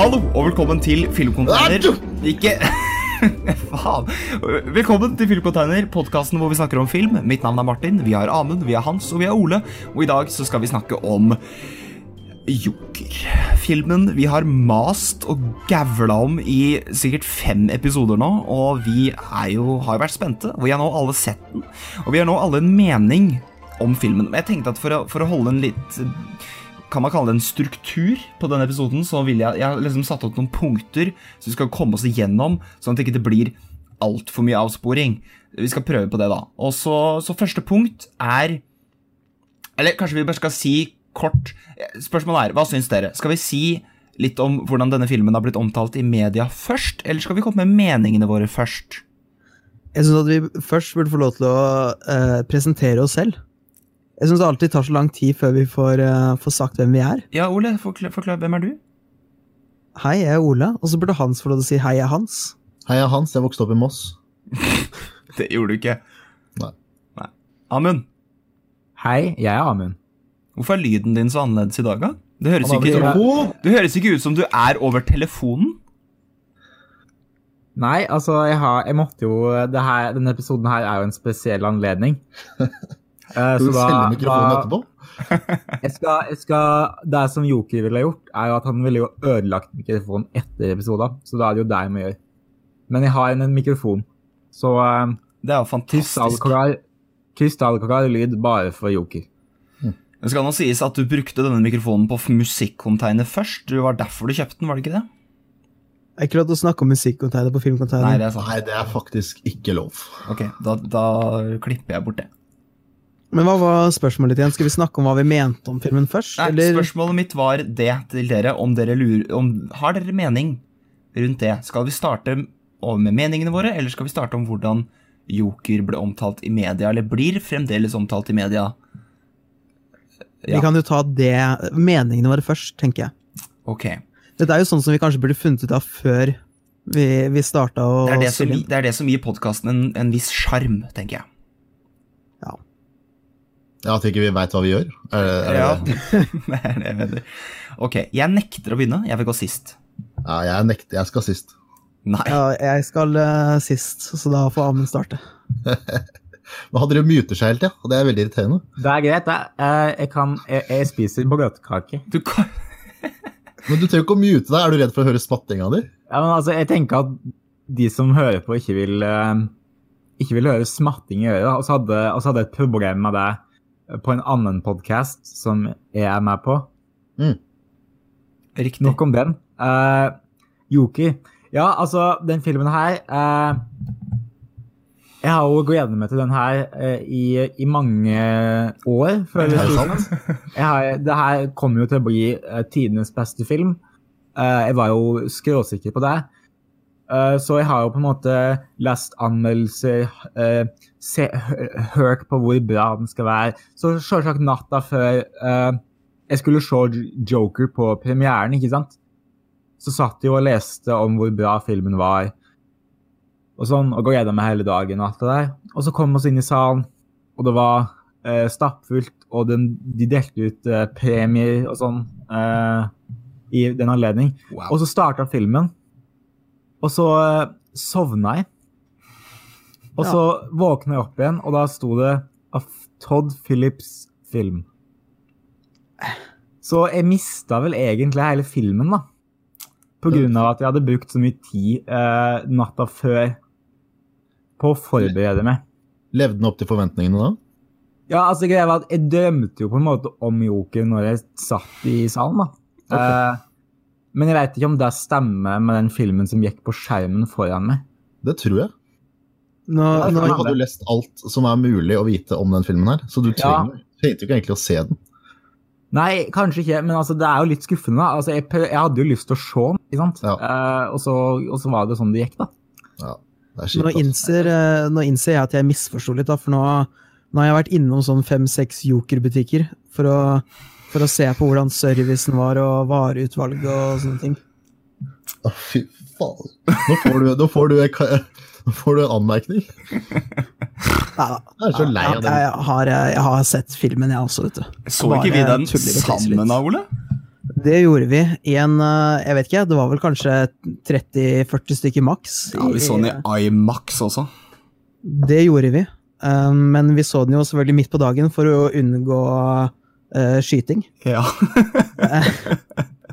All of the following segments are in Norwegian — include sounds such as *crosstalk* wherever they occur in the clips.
Hallo og velkommen til Filmcontainer. Ikke *laughs* Faen. Velkommen til Filmcontainer, podkasten hvor vi snakker om film. Mitt navn er Martin, vi har Amund, vi har Hans og vi har Ole. Og i dag så skal vi snakke om Joker. Filmen vi har mast og gavla om i sikkert fem episoder nå, og vi er jo, har jo vært spente. Og Vi har nå alle sett den, og vi har nå alle en mening om filmen. Men jeg tenkte at for å, for å holde en litt kan man kalle det en struktur på denne episoden, så vil jeg, jeg har liksom satt opp noen punkter som vi skal komme oss igjennom, sånn at det ikke blir altfor mye avsporing. Vi skal prøve på det, da. Og så, så første punkt er Eller kanskje vi bare skal si kort Spørsmålet er, hva syns dere? Skal vi si litt om hvordan denne filmen har blitt omtalt i media først, eller skal vi komme med meningene våre først? Jeg syns at vi først burde få lov til å uh, presentere oss selv. Jeg syns det alltid tar så lang tid før vi får, uh, får sagt hvem vi er. Ja, Ole, forklar, forklar, hvem er du? Hei, jeg er Ole. Og så burde Hans få lov til å si hei, jeg er Hans. Hei, jeg er Hans. Jeg vokste opp i Moss. *laughs* Det gjorde du ikke. Nei. Nei. Amund, Hei, jeg er Amund. hvorfor er lyden din så annerledes i dag, da? Det høres, ikke, mikrofon! det høres ikke ut som du er over telefonen. Nei, altså, jeg har Jeg måtte jo det her, Denne episoden her er jo en spesiell anledning. *laughs* Eh, Skal du selge mikrofonen da- etterpå? *laughs* Jeg skal, jeg skal, det som Joker ville gjort, er jo at han ville jo ødelagt mikrofonen etter episoden. Så da er det jo det jeg må gjøre. Men jeg har en, en mikrofon, så uh, Det er jo fantastisk. krystallklar, lyd bare for Joker. Det skal nå sies at du brukte denne mikrofonen på musikkonteiner først. Det var derfor du kjøpte den, var det ikke det? Det er ikke lov til å snakke om musikkonteiner på Nei, er sant. Nei, det er faktisk ikke lov. Ok, da, da klipper jeg bort det. Men hva var spørsmålet igjen? Skal vi snakke om hva vi mente om filmen først? Nei, eller? Spørsmålet mitt var det til dere, om dere lurer om, Har dere mening rundt det? Skal vi starte med meningene våre, eller skal vi starte om hvordan Joker ble omtalt i media, eller blir fremdeles omtalt i media? Vi kan jo ta det, meningene våre først, tenker jeg. Ok. Dette er jo sånn som vi kanskje burde funnet ut av før vi, vi starta å Det det som, det er det som gir podkasten en, en viss sjarm, tenker jeg. Ja. at At ikke vi veit hva vi gjør? Er det, er det, Ja, *laughs* det er det jeg mener. Ok, jeg nekter å begynne. Jeg vil gå sist. ja jeg, nekter, jeg skal sist. Nei. ja, jeg skal uh, sist, så da får Amund starte. *laughs* Men han driver og muter seg hele tida, og det er veldig irriterende. Det er greit, det. Eh, Jeg, kan, jeg, jeg spiser bløtkake. Du kan *laughs* Men du trenger ikke å mute deg. Er du redd for å høre spattinga di? Ja, men altså, jeg tenker at de som hører på, ikke vil, uh, ikke vil høre smatting i øret. hadde, og så hadde jeg et problem med det på en annen podkast som jeg er med på. Riktig. Nok om den. Uh, Yoki. Ja, altså, den filmen her uh, Jeg har jo gledet meg til den her uh, i, i mange år. Er det jeg. sant? Jeg har, det her kommer jo til å bli uh, tidenes beste film. Eh, jeg var jo skråsikker på det. Eh, så jeg har jo på en måte lest anmeldelser, eh, se, hørt på hvor bra den skal være. Så selvsagt natta før uh, jeg skulle se Joker på premieren, ikke sant? Så satt jeg og leste om hvor bra filmen var. Og sånn, og gleda meg hele dagen og alt det der. Og så kom vi oss inn i salen, og det var uh, stappfullt, og den, de delte ut uh, premier og sånn i den anledning. Wow. Og så starta filmen, og så sovna jeg. Og så våkna jeg opp igjen, og da sto det av Todd Phillips film. Så jeg mista vel egentlig hele filmen, da. På grunn av at jeg hadde brukt så mye tid eh, natta før på å forberede meg. Levde den opp til forventningene da? Ja, altså greia var at Jeg drømte jo på en måte om Joker når jeg satt i salen. da. Eh, men jeg vet ikke om det stemmer med den filmen som gikk på skjermen foran meg. Det tror jeg. Nå, For nå, Du hadde jo lest alt som er mulig å vite om den filmen her, så du Ja. trenger, trengte jo ikke egentlig å se den. Nei, kanskje ikke, men altså, det er jo litt skuffende. Altså, jeg, jeg hadde jo lyst til å se den, ikke sant? Ja. Eh, og, så, og så var det sånn det gikk, da. Ja, det er nå, kjipt, altså. innser, eh, nå innser jeg at jeg misforsto litt, da, for nå, nå har jeg vært innom sånn fem-seks jokerbutikker for å, for å se på hvordan servicen var, og vareutvalg og sånne ting. Å, fy faen. Nå får du, nå får du, nå *laughs* får du en anmerkning. *laughs* Ja, Jeg er så lei av det. jeg, har, jeg har sett filmen, jeg også, vet du. Så Bare ikke vi den sammen da, Ole? Det gjorde vi i en eh, Jeg vet ikke, det var vel kanskje 30-40 stykker maks. Ja, Vi så den i IMAX også. Det gjorde vi. Eh, Men vi så den jo selvfølgelig midt på dagen for å unngå eh, skyting. Ja. *laughs*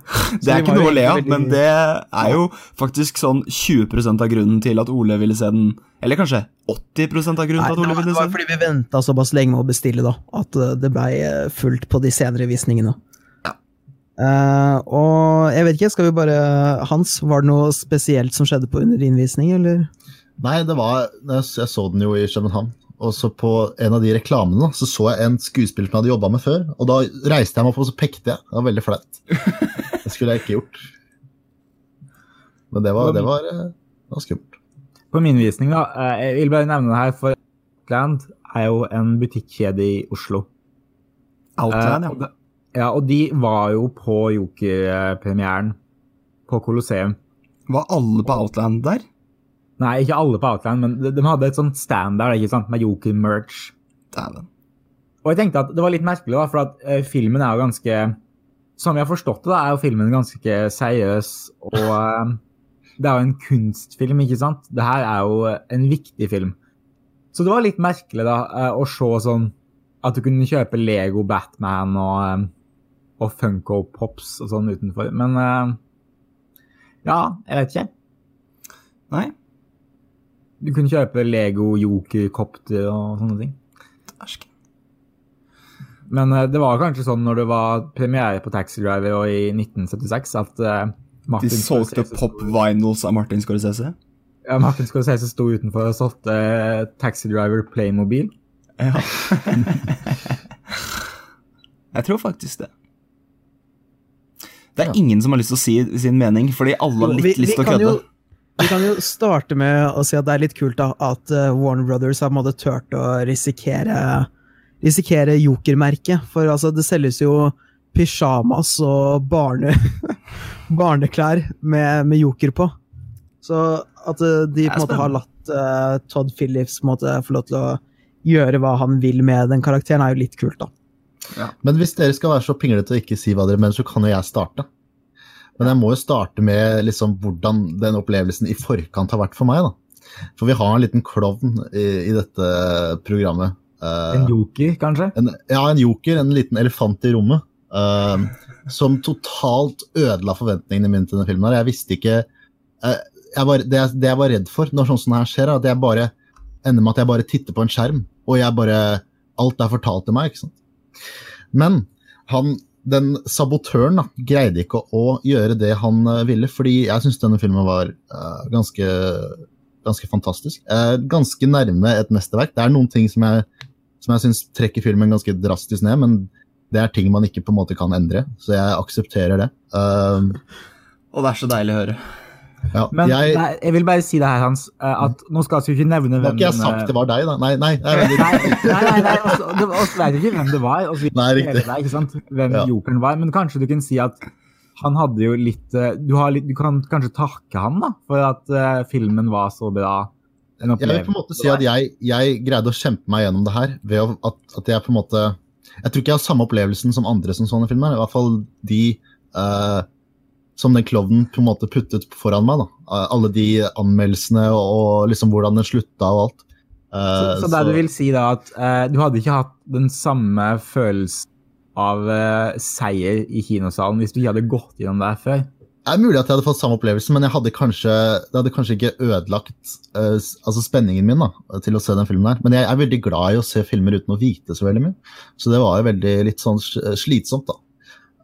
*laughs* Det er ikke noe å le av, veldig- men det er jo faktisk sånn 20% av grunnen til at Ole ville se den. Eller kanskje 80 av grunnen Nei, til at Ole ville se den. det var fordi vi venta såpass lenge med å bestille, da, at eh, det blei eh, fullt på de senere visningene. Ja. Eh, og jeg vet ikke, skal vi bare Hans, var det noe spesielt som skjedde på under innvisning, eller? Nei, det var Jeg jeg så den jo i København. Og så på en av de reklamene så så jeg en skuespiller som jeg hadde jobba med før. Og da reiste jeg meg opp og så pekte jeg. Det var veldig flaut. *laughs* Det skulle jeg ikke gjort. Men det var, det var, eh, det var skummelt. På min visning, da. eh, Jeg vil bare nevne det her, for Outland er jo en butikkjede i Oslo. Outland, Eh, ja. ja, og de var jo på Joker-premieren på Colosseum. Var alle på Outland der? Nei, ikke alle på Outland, men de, de hadde et sånt stand der ikke sant, med Joker-merch. Dæven. Og jeg tenkte at det var litt merkelig, da, for at uh, filmen er jo ganske Som jeg har forstått det, da, er jo filmen ganske seriøs, og uh, det er jo en kunstfilm, ikke sant? Det her er jo en viktig film. Så det var litt merkelig da, eh, å se sånn at du kunne kjøpe Lego Batman og, og Funko Pops og sånn utenfor. Men ja, jeg vet ikke. Nei, Du kunne kjøpe Lego Joker-kopter og sånne ting. æsj. Men eh, det var kanskje sånn når det var premiere på Taxi Driver og i 1976 at eh, De Martin solgte Scorsese pop-vinyls av Martin Scorsese? Ja, Martin Scorsese sto utenfor og solgte eh, Taxi Driver Playmobil. Ja. *laughs* Jeg tror faktisk det. Det er Ja. ingen som har lyst til å si sin mening, fordi alle har litt vi lyst til å kødde. Vi kan jo starte med å si at det er litt kult da, at eh, Warner Brothers har på turt å risikere, risikere jokermerket. For altså, det selges jo pysjamas og barne, *laughs* barneklær med, med joker på. Så at eh, de på en måte har latt uh, Todd Phillips måte, få lov til å gjøre hva han vil med den karakteren, er jo litt kult, da. Men hvis dere skal være så pinglete og ikke si hva dere mener, så kan jo jeg starte. Men jeg må jo starte med liksom hvordan den opplevelsen i forkant har vært for meg. da. For vi har en liten klovn i, i dette programmet. Eh, En joker, kanskje? en, ja, en joker, en liten elefant i rommet. Uh, som totalt ødela forventningene mine til denne filmen. Jeg visste ikke uh, jeg var, det, jeg, det jeg var redd for når det her skjer, er at jeg bare ender med at jeg bare titter på en skjerm, og jeg bare Alt er fortalt til meg. ikke sant? Men han, den sabotøren da, greide ikke å, å gjøre det han eh, ville, fordi jeg syns denne filmen var uh, ganske, ganske fantastisk. Uh, ganske nærme et mesterverk. Det er noen ting som jeg, som jeg syns trekker filmen ganske drastisk ned, men det er ting man ikke på en måte kan endre, så jeg aksepterer det. Uh, Og det er så deilig å høre. Ja, Men jeg, nei, jeg vil bare si det her, Hans, eh, at nå skal vi ikke nevne hvem har ikke jeg sagt eh, det var deg, da. Nei, nei. nei, Nei, nei, nei, nei, også, det, oss vet ikke hvem det var. Også, Nei, riktig. det, ikke sant? Hvem Ja. jokeren var. Men kanskje du kan si at han hadde jo litt eh, Du, har litt, du kan kanskje takke han da, for at uh, filmen var så bra. Jeg vil på en måte si at jeg, jeg greide å kjempe meg gjennom det her ved at, at jeg på en måte Jeg tror ikke jeg har samme opplevelsen som andre som sånne filmer. I hvert fall de eh, som den klovnen på en måte puttet foran meg. da. Eh, alle de anmeldelsene og, liksom hvordan den slutta og alt. Så, Eh, så det du vil si da, at uh, du hadde ikke hatt den samme følelsen av uh, seier i kinosalen hvis du ikke hadde gått gjennom det før? Det er mulig at jeg hadde fått samme opplevelse, men hadde kanskje, det hadde kanskje ikke ødelagt uh, altså spenningen min da, til å se den filmen her. Men jeg er veldig glad i å se filmer uten å vite så veldig mye. Så det var jo veldig litt sånn slitsomt, da.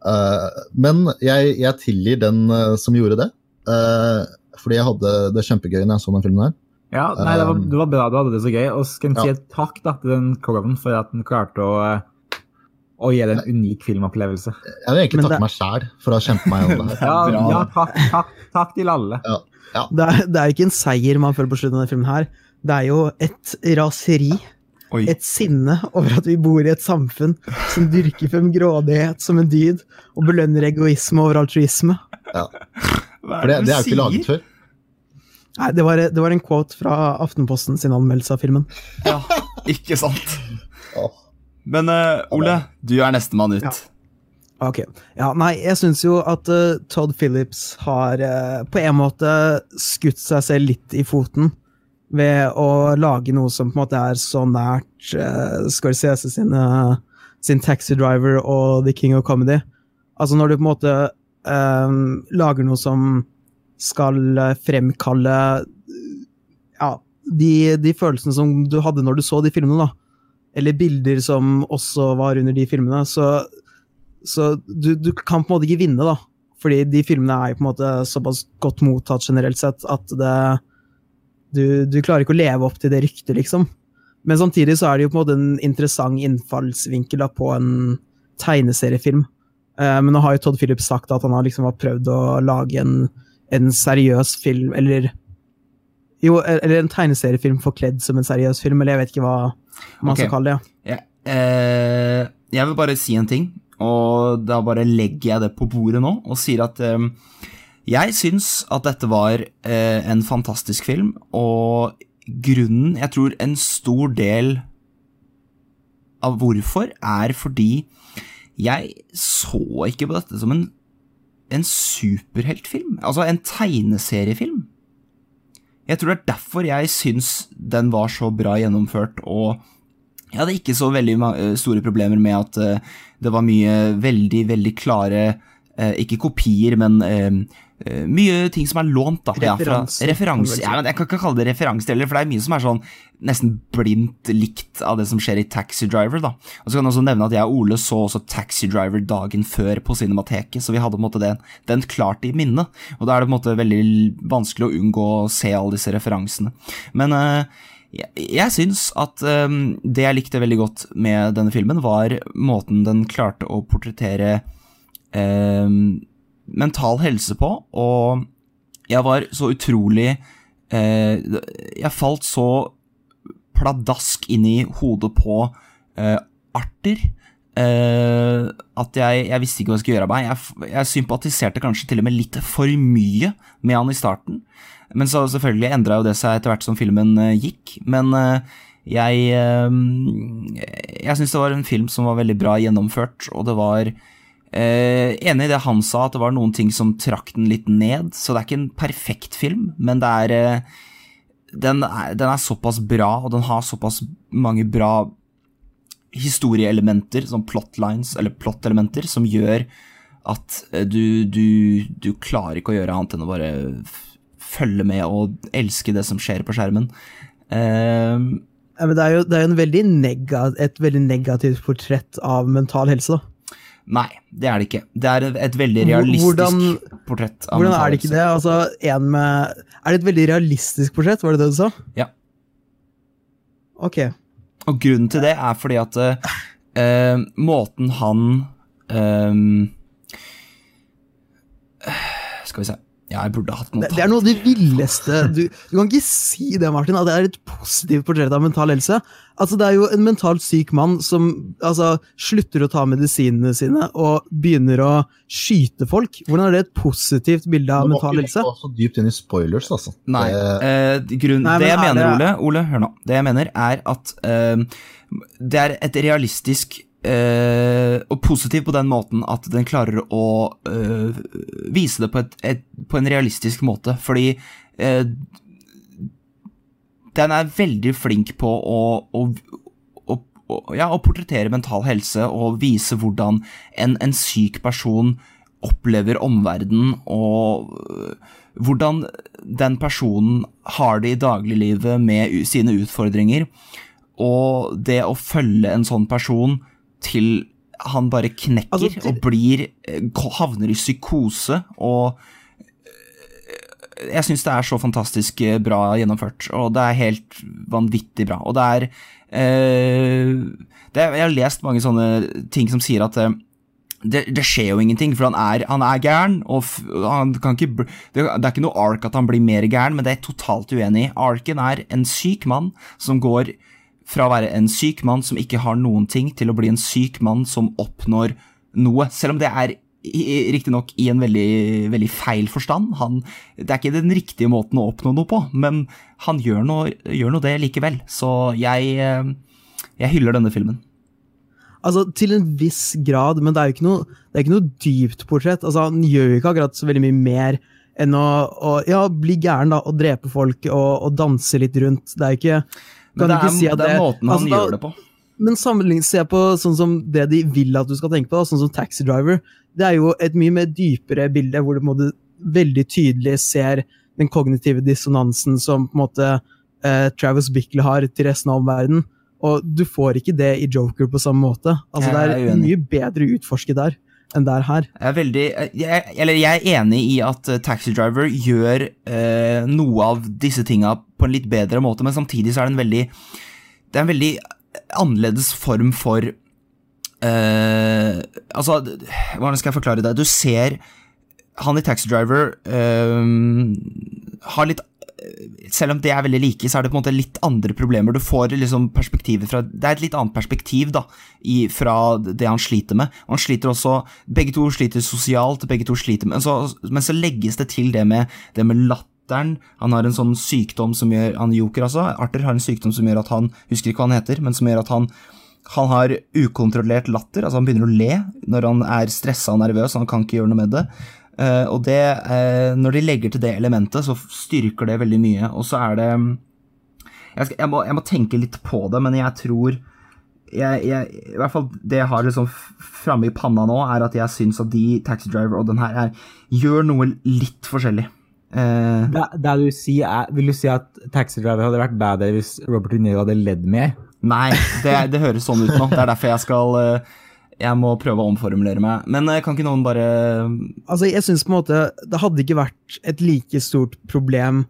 Eh, men jeg, jeg tilgir den eh, som gjorde det. eh, fordi jeg hadde det kjempegøy når jeg så den filmen her. Ja, nei, det var, det var bra du hadde det så gøy. Og skal en si ja. et takk da, til den klovnen for at den klarte å, å gi deg en unik filmopplevelse. Jeg vil egentlig Men takke det- meg sjæl for å ha kjempet meg gjennom det *laughs* her. Ja, ja takk, takk, takk til alle. Det er, det er ikke en seier man føler på slutten av denne filmen her. Det er jo et raseri, Oi. et sinne over at vi bor i et samfunn som dyrker frem grådighet som en dyd, og belønner egoisme over altruisme. Hva For det, det er jo ikke laget før. Nei, det var, det var en quote fra Aftenposten sin anmeldelse av filmen. Ja, ikke sant. Men uh, Ole, du er nestemann ut. Ja. Ok. Ja, nei, jeg syns jo at uh, Todd Phillips har uh, på en måte skutt seg selv litt i foten ved å lage noe som på en måte er så nært uh, Scorsese sin, uh, sin Taxi Driver og The King of Comedy. Altså når du på en måte um, lager noe som skal fremkalle ja, de, de følelsene som du hadde når du så de filmene, da. Eller bilder som også var under de filmene. Så så du, du, kan på en måte ikke vinne, da. Fordi de filmene er jo på en måte såpass godt mottatt generelt sett at det du, du klarer ikke å leve opp til det ryktet, liksom. Men samtidig så er det jo på en måte en interessant innfallsvinkel da, på en tegneseriefilm. Uh, men nå har jo Todd Phillips sagt at han har liksom har prøvd å lage en, en seriøs film, eller Jo, eller en tegneseriefilm forkledd som en seriøs film, eller jeg vet ikke hva man okay. skal kalle det. Ja. Uh, jeg vil bare si en ting. Og da bare legger jeg det på bordet nå og sier at eh, jeg syns at dette var eh, en fantastisk film, og grunnen Jeg tror en stor del av hvorfor er fordi jeg så ikke på dette som en, en superheltfilm. Altså en tegneseriefilm. Jeg tror det er derfor jeg syns den var så bra gjennomført og jeg hadde ikke så veldig eh, store problemer med at uh, det var mye veldig, veldig klare uh, Ikke kopier, men mye ting som er lånt. da. Referanse. Ja. Ja, jeg kan ikke kalle det referanse heller, for det er mye som er sånn nesten blindt likt av det som skjer i Taxi Driver. da. Og så kan jeg også nevne at jeg og Ole så også Taxi Driver dagen før på Cinemateket, så vi hadde på en måte den, den klart i minnet. Og da er det på en måte veldig vanskelig å unngå å se alle disse referansene. Men uh, jeg, jeg syns at um, det jeg likte veldig godt med denne filmen, var måten den klarte å portrettere um, mental helse på, og jeg var så utrolig eh, Jeg falt så pladask inn i hodet på eh, Arter. Eh, at jeg, jeg, visste ikke hva jeg skulle gjøre av meg. Jeg, jeg, sympatiserte kanskje til og med litt for mye med han i starten. Men så selvfølgelig endra jo det seg etter hvert som filmen uh, gikk. Men uh, jeg Jeg syns det var en film som var veldig bra gjennomført, og det var Enig i det han sa, at det var noen ting som trakk den litt ned. Så det er ikke en perfekt film, men det er den er, den er såpass bra, og den har såpass mange bra historieelementer, som plotlines, eller plot-elementer, som gjør at du, du, du klarer ikke å gjøre annet enn å bare følge med og elske det som skjer på skjermen. Eh, ja, det er jo, det er jo veldig et veldig negativt portrett av mental helse, da. Nei, det er det ikke. Det er et veldig realistisk hvordan, portrett. Hvordan er det ikke det? Altså, med, er det et veldig realistisk portrett, var det det du sa? Ja. Ok. Og grunnen til det er fordi at uh, måten han um, Skal vi se ja, jeg burde hatt. Det, det er noe av det villeste du, du, kan ikke si det, Martin, at det er et positivt portrett av mental helse. Altså, Det er jo en mentalt syk mann som altså, slutter å ta medisinene sine og begynner å skyte folk. Hvordan er det et positivt bilde av mental helse? Nå må ikke gå så dypt inn i spoilers, altså. Nei, eh, grunn, Nei Det jeg mener, det... Ole, Ole, hør nå. Det jeg mener, er at eh, det er et realistisk Uh, og positiv på den måten at den klarer å uh, vise det på, et, et, på, en realistisk måte, fordi uh, den er veldig flink på å, å, å, ja, å, portrettere mental helse og vise hvordan en, en syk person opplever omverdenen, og hvordan den personen har det i dagliglivet med sine utfordringer. Og det å følge en sånn person til han bare knekker altså, til... og blir eh, havner i psykose og eh, Jeg syns det er så fantastisk eh, bra gjennomført, og det er helt vanvittig bra. Og det er, eh, det er Jeg har lest mange sånne ting som sier at det, det, skjer jo ingenting, for han er, han er gæren. og han kan ikke, Det er ikke noe ark at han blir mer gæren, men det er jeg totalt uenig i. Arken er en syk mann som går fra å være en syk mann som ikke har noen ting, til å bli en syk mann som oppnår noe. Selv om det er riktignok i en veldig, veldig feil forstand. Han, det er ikke den riktige måten å oppnå noe på, men han gjør noe, gjør noe det likevel. Så jeg, eh, jeg hyller denne filmen. Altså, til en viss grad, men det er jo ikke noe, ikke noe dypt portrett. Altså, han gjør jo ikke akkurat så veldig mye mer enn å, å ja, bli gæren da, og drepe folk og, og danse litt rundt. Det er jo ikke Men kan det er, si det er måten han altså, da- gjør det på. Men sammenlignet se på sånn som det de vil at du skal tenke på, da, sånn som Taxi Driver. Det er jo et mye mer dypere bilde, hvor du måte veldig tydelig ser den kognitive dissonansen som på en måte eh, Travis Bickle har til resten av verden. Og du får ikke det i Joker på samme måte. Altså, det er er mye bedre utforsket der enn det er her. Jeg er veldig jeg, Eller jeg er enig i at eh, Taxi Driver gjør eh, noe av disse tinga på en litt bedre måte, men samtidig så er det en veldig Det er en veldig annerledes form for eh, Altså, hvordan skal jeg forklare det? Du ser han i Taxi Driver eh, har litt selv om det er veldig like, så er det på en måte litt andre problemer. Du får liksom perspektivet fra Det er et litt annet perspektiv da, i, fra det han sliter med. Han sliter også Begge to sliter sosialt, begge to sliter med, så, men så legges det til det med, det med latteren. Han har en sånn sykdom som gjør Han joker, altså. Arthur har en sykdom som gjør at han Husker ikke hva han heter, men som gjør at han han har ukontrollert latter, altså han begynner å le når han er stressa og nervøs, han kan ikke gjøre noe med det. Eh, og det, eh, når de legger til det elementet, så styrker det veldig mye. Og så er det jeg, skal, jeg, må, jeg må tenke litt på det, men jeg tror jeg, jeg, I hvert fall det jeg har liksom framme i panna nå, er at jeg syns at de Taxi Driver og den her er, gjør noe litt forskjellig. Eh, Det, det du sier er, vil du si at Taxi Driver hadde vært bedre hvis Robert De Niro hadde ledd mer? nei, det, det høres sånn ut nå. Det er derfor jeg skal eh, Jeg må prøve å omformulere meg. Men eh, kan ikke noen bare Altså, jeg synes på en måte det hadde ikke vært et like stort problem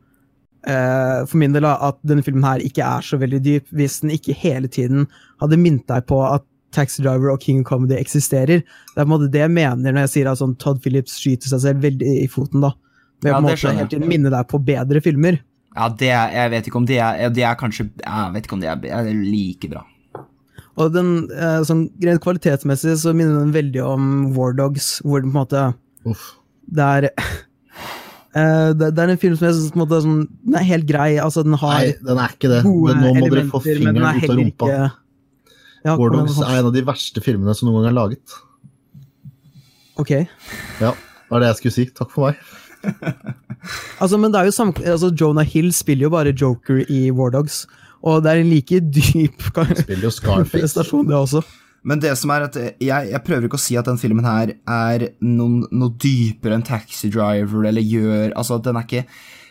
eh, for min del at denne filmen her ikke er så veldig dyp, hvis den ikke hele tiden hadde minnet deg på at Taxi Driver og King of Comedy eksisterer. Det er på en måte det jeg mener når jeg sier at sånn Todd Phillips skyter seg selv veldig i foten. da. Ved Ja, å på en det måte hele tiden minne deg på bedre filmer. Ja, det er, jeg vet ikke om de er De er kanskje Jeg vet ikke om de er, er like bra. Og den, eh, sånn rent kvalitetsmessig så minner den veldig om War Dogs, hvor den på en måte Uff. det er *laughs* eh, det, er en film som jeg synes på en måte er sånn, den er helt grei. altså Den har Nei, den er ikke det. Men nå må dere få fingeren er ut av rumpa. ikke- Ja, War Dogs er en av de verste filmene som noen gang er laget. Ok. Ja, det var det jeg skulle si. Takk for meg. *laughs* Altså, men det er jo sam altså, Jonah Hill spiller jo bare Joker i War Dogs, og det er en like dyp *laughs* prestasjon, det også. Men det som er at jeg, jeg prøver ikke å si at den filmen her er noen, noe dypere enn Taxi Driver eller gjør Altså, den er ikke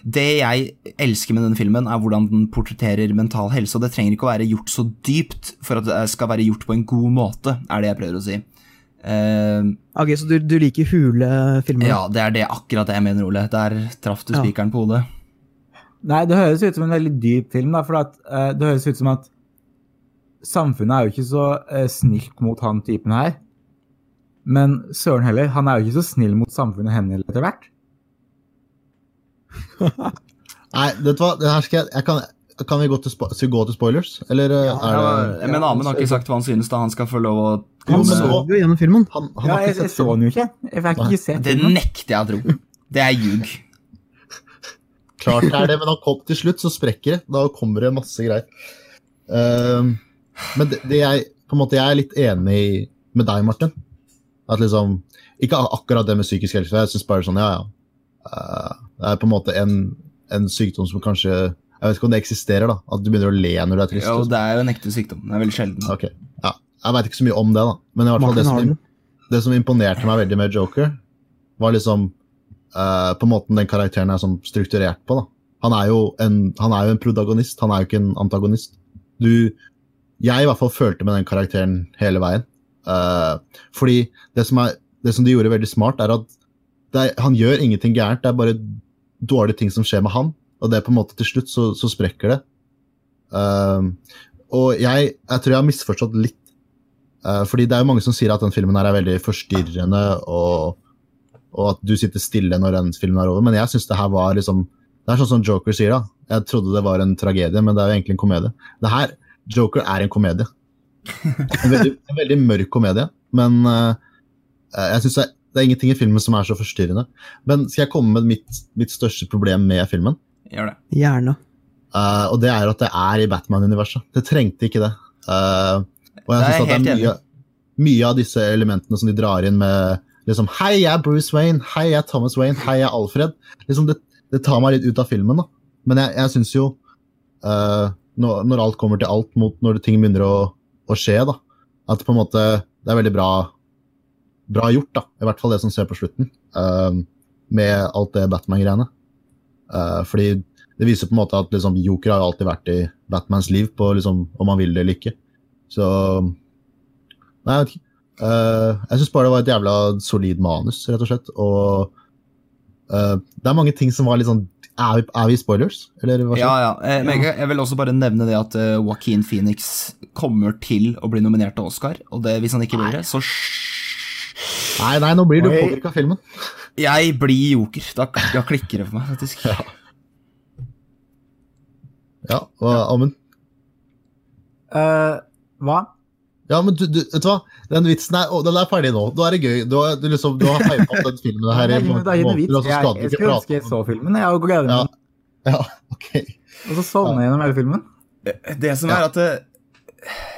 Det jeg elsker med denne filmen, er hvordan den portretterer mental helse, og det trenger ikke å være gjort så dypt for at det skal være gjort på en god måte, er det jeg prøver å si. Uh, Ok, Så du, du liker hule filmer? ja, det er det akkurat det jeg mener, Ole. Der traff du Ja. spikeren på hodet. Nei, det høres ut som en veldig dyp film, da, for at, uh, det høres ut som at samfunnet er jo ikke så uh, snilt mot han typen her. Men søren heller, han er jo ikke så snill mot samfunnet henne etter hvert. *laughs* Nei, vet du hva, det her skal jeg, jeg kan, kan vi gå til, spo skal gå til spoilers? Eller ja, er det men Amund har ikke sagt hva han synes, da han skal få lov å Han så jo gjennom filmen. Han, han Ja, har jeg, ikke jeg sett så den jo ikke. Jeg fikk ikke sett Det nekter jeg å tro. Det er ljug. Klart det er det, *laughs* men han kom til slutt, så sprekker det. Da kommer det masse greier. Um, men det, det jeg på en måte, jeg er litt enig med deg, Martin. At liksom, Ikke akkurat det med psykisk helse. Jeg synes bare sånn, ja, ja. Eh, det er på en måte en, en sykdom som kanskje Jeg vet ikke om det eksisterer, da. At du begynner å le når du er trist. Jo, liksom. det er jo en ekte sykdom. Det er veldig sjelden. Okay. ja. Jeg veit ikke så mye om det, da. Men i hvert fall det som, det som imponerte meg veldig med Joker, var liksom eh, på måten den karakteren er sånn strukturert på. da. Han er, jo en, han er jo en protagonist, han er jo ikke en antagonist. Du Jeg i hvert fall følte med den karakteren hele veien. Uh, fordi det som, er, det som de gjorde veldig smart, er at er, han gjør ingenting gærent, det er bare dårlige ting som skjer med han. Og det er på en måte til slutt så, så sprekker det. Uh, og jeg, jeg tror jeg har misforstått litt. Uh, fordi det er jo mange som sier at den filmen her er veldig forstyrrende, og, og at du sitter stille når den filmen er over. Men jeg syns det her var liksom Det er sånn som Joker sier, da. Jeg trodde det var en tragedie, men det er jo egentlig en komedie. Det her, Joker er en komedie. En veldig, en veldig mørk komedie, men uh, jeg synes det, det er ingenting i filmen som er så forstyrrende. Men skal jeg komme med mitt, mitt største problem med filmen? Gjør det. Gjerne. Uh, og det er at det er i Batman-universet. Det trengte ikke det. Uh, og jeg Det er at det helt er mye, mye av disse elementene som de drar inn med liksom Hei, jeg er Bruce Wayne. Hei, jeg er Thomas Wayne. Hei, jeg er Alfred. Liksom det, det tar meg litt ut av filmen, da. Men jeg, jeg syns jo uh, når, når alt kommer til alt, mot når ting begynner å, å skje, da, at på en måte det er veldig bra, bra gjort, da. I hvert fall det som skjer på slutten. uh, med alt det Batman-greiene. Uh, fordi det viser på en måte at liksom, Joker har jo alltid vært i Batmans liv, på, liksom, om han vil det eller ikke. Så Nei, jeg vet ikke. Eh, jeg syns bare det var et jævla solid manus, rett og slett. Og uh, det er mange ting som var litt sånn Er vi, er vi spoilers? Eller hva skjer? Ja, ja. Eh, men jeg, jeg vil også bare nevne det at uh, Joaquin Phoenix kommer til å bli nominert til Oscar. Og det, hvis han ikke blir det, så Nei, nei, nå blir du påvirka av filmen. Jeg blir joker. Da, da klikker det for meg, faktisk. Ja, og Amund? Uh, hva? Ja, men du, du, vet du hva? Den vitsen er, å, den er ferdig nå. Da er det gøy. Du har, du liksom, du har hypa opp den filmen her i Det er er ikke vits. og så Jeg, skal du jeg ikke skulle ønske jeg så filmen, jeg, og gleder meg. Ja. *laughs* Ja, ok. Og så sovner jeg gjennom hele filmen. Det som er at det,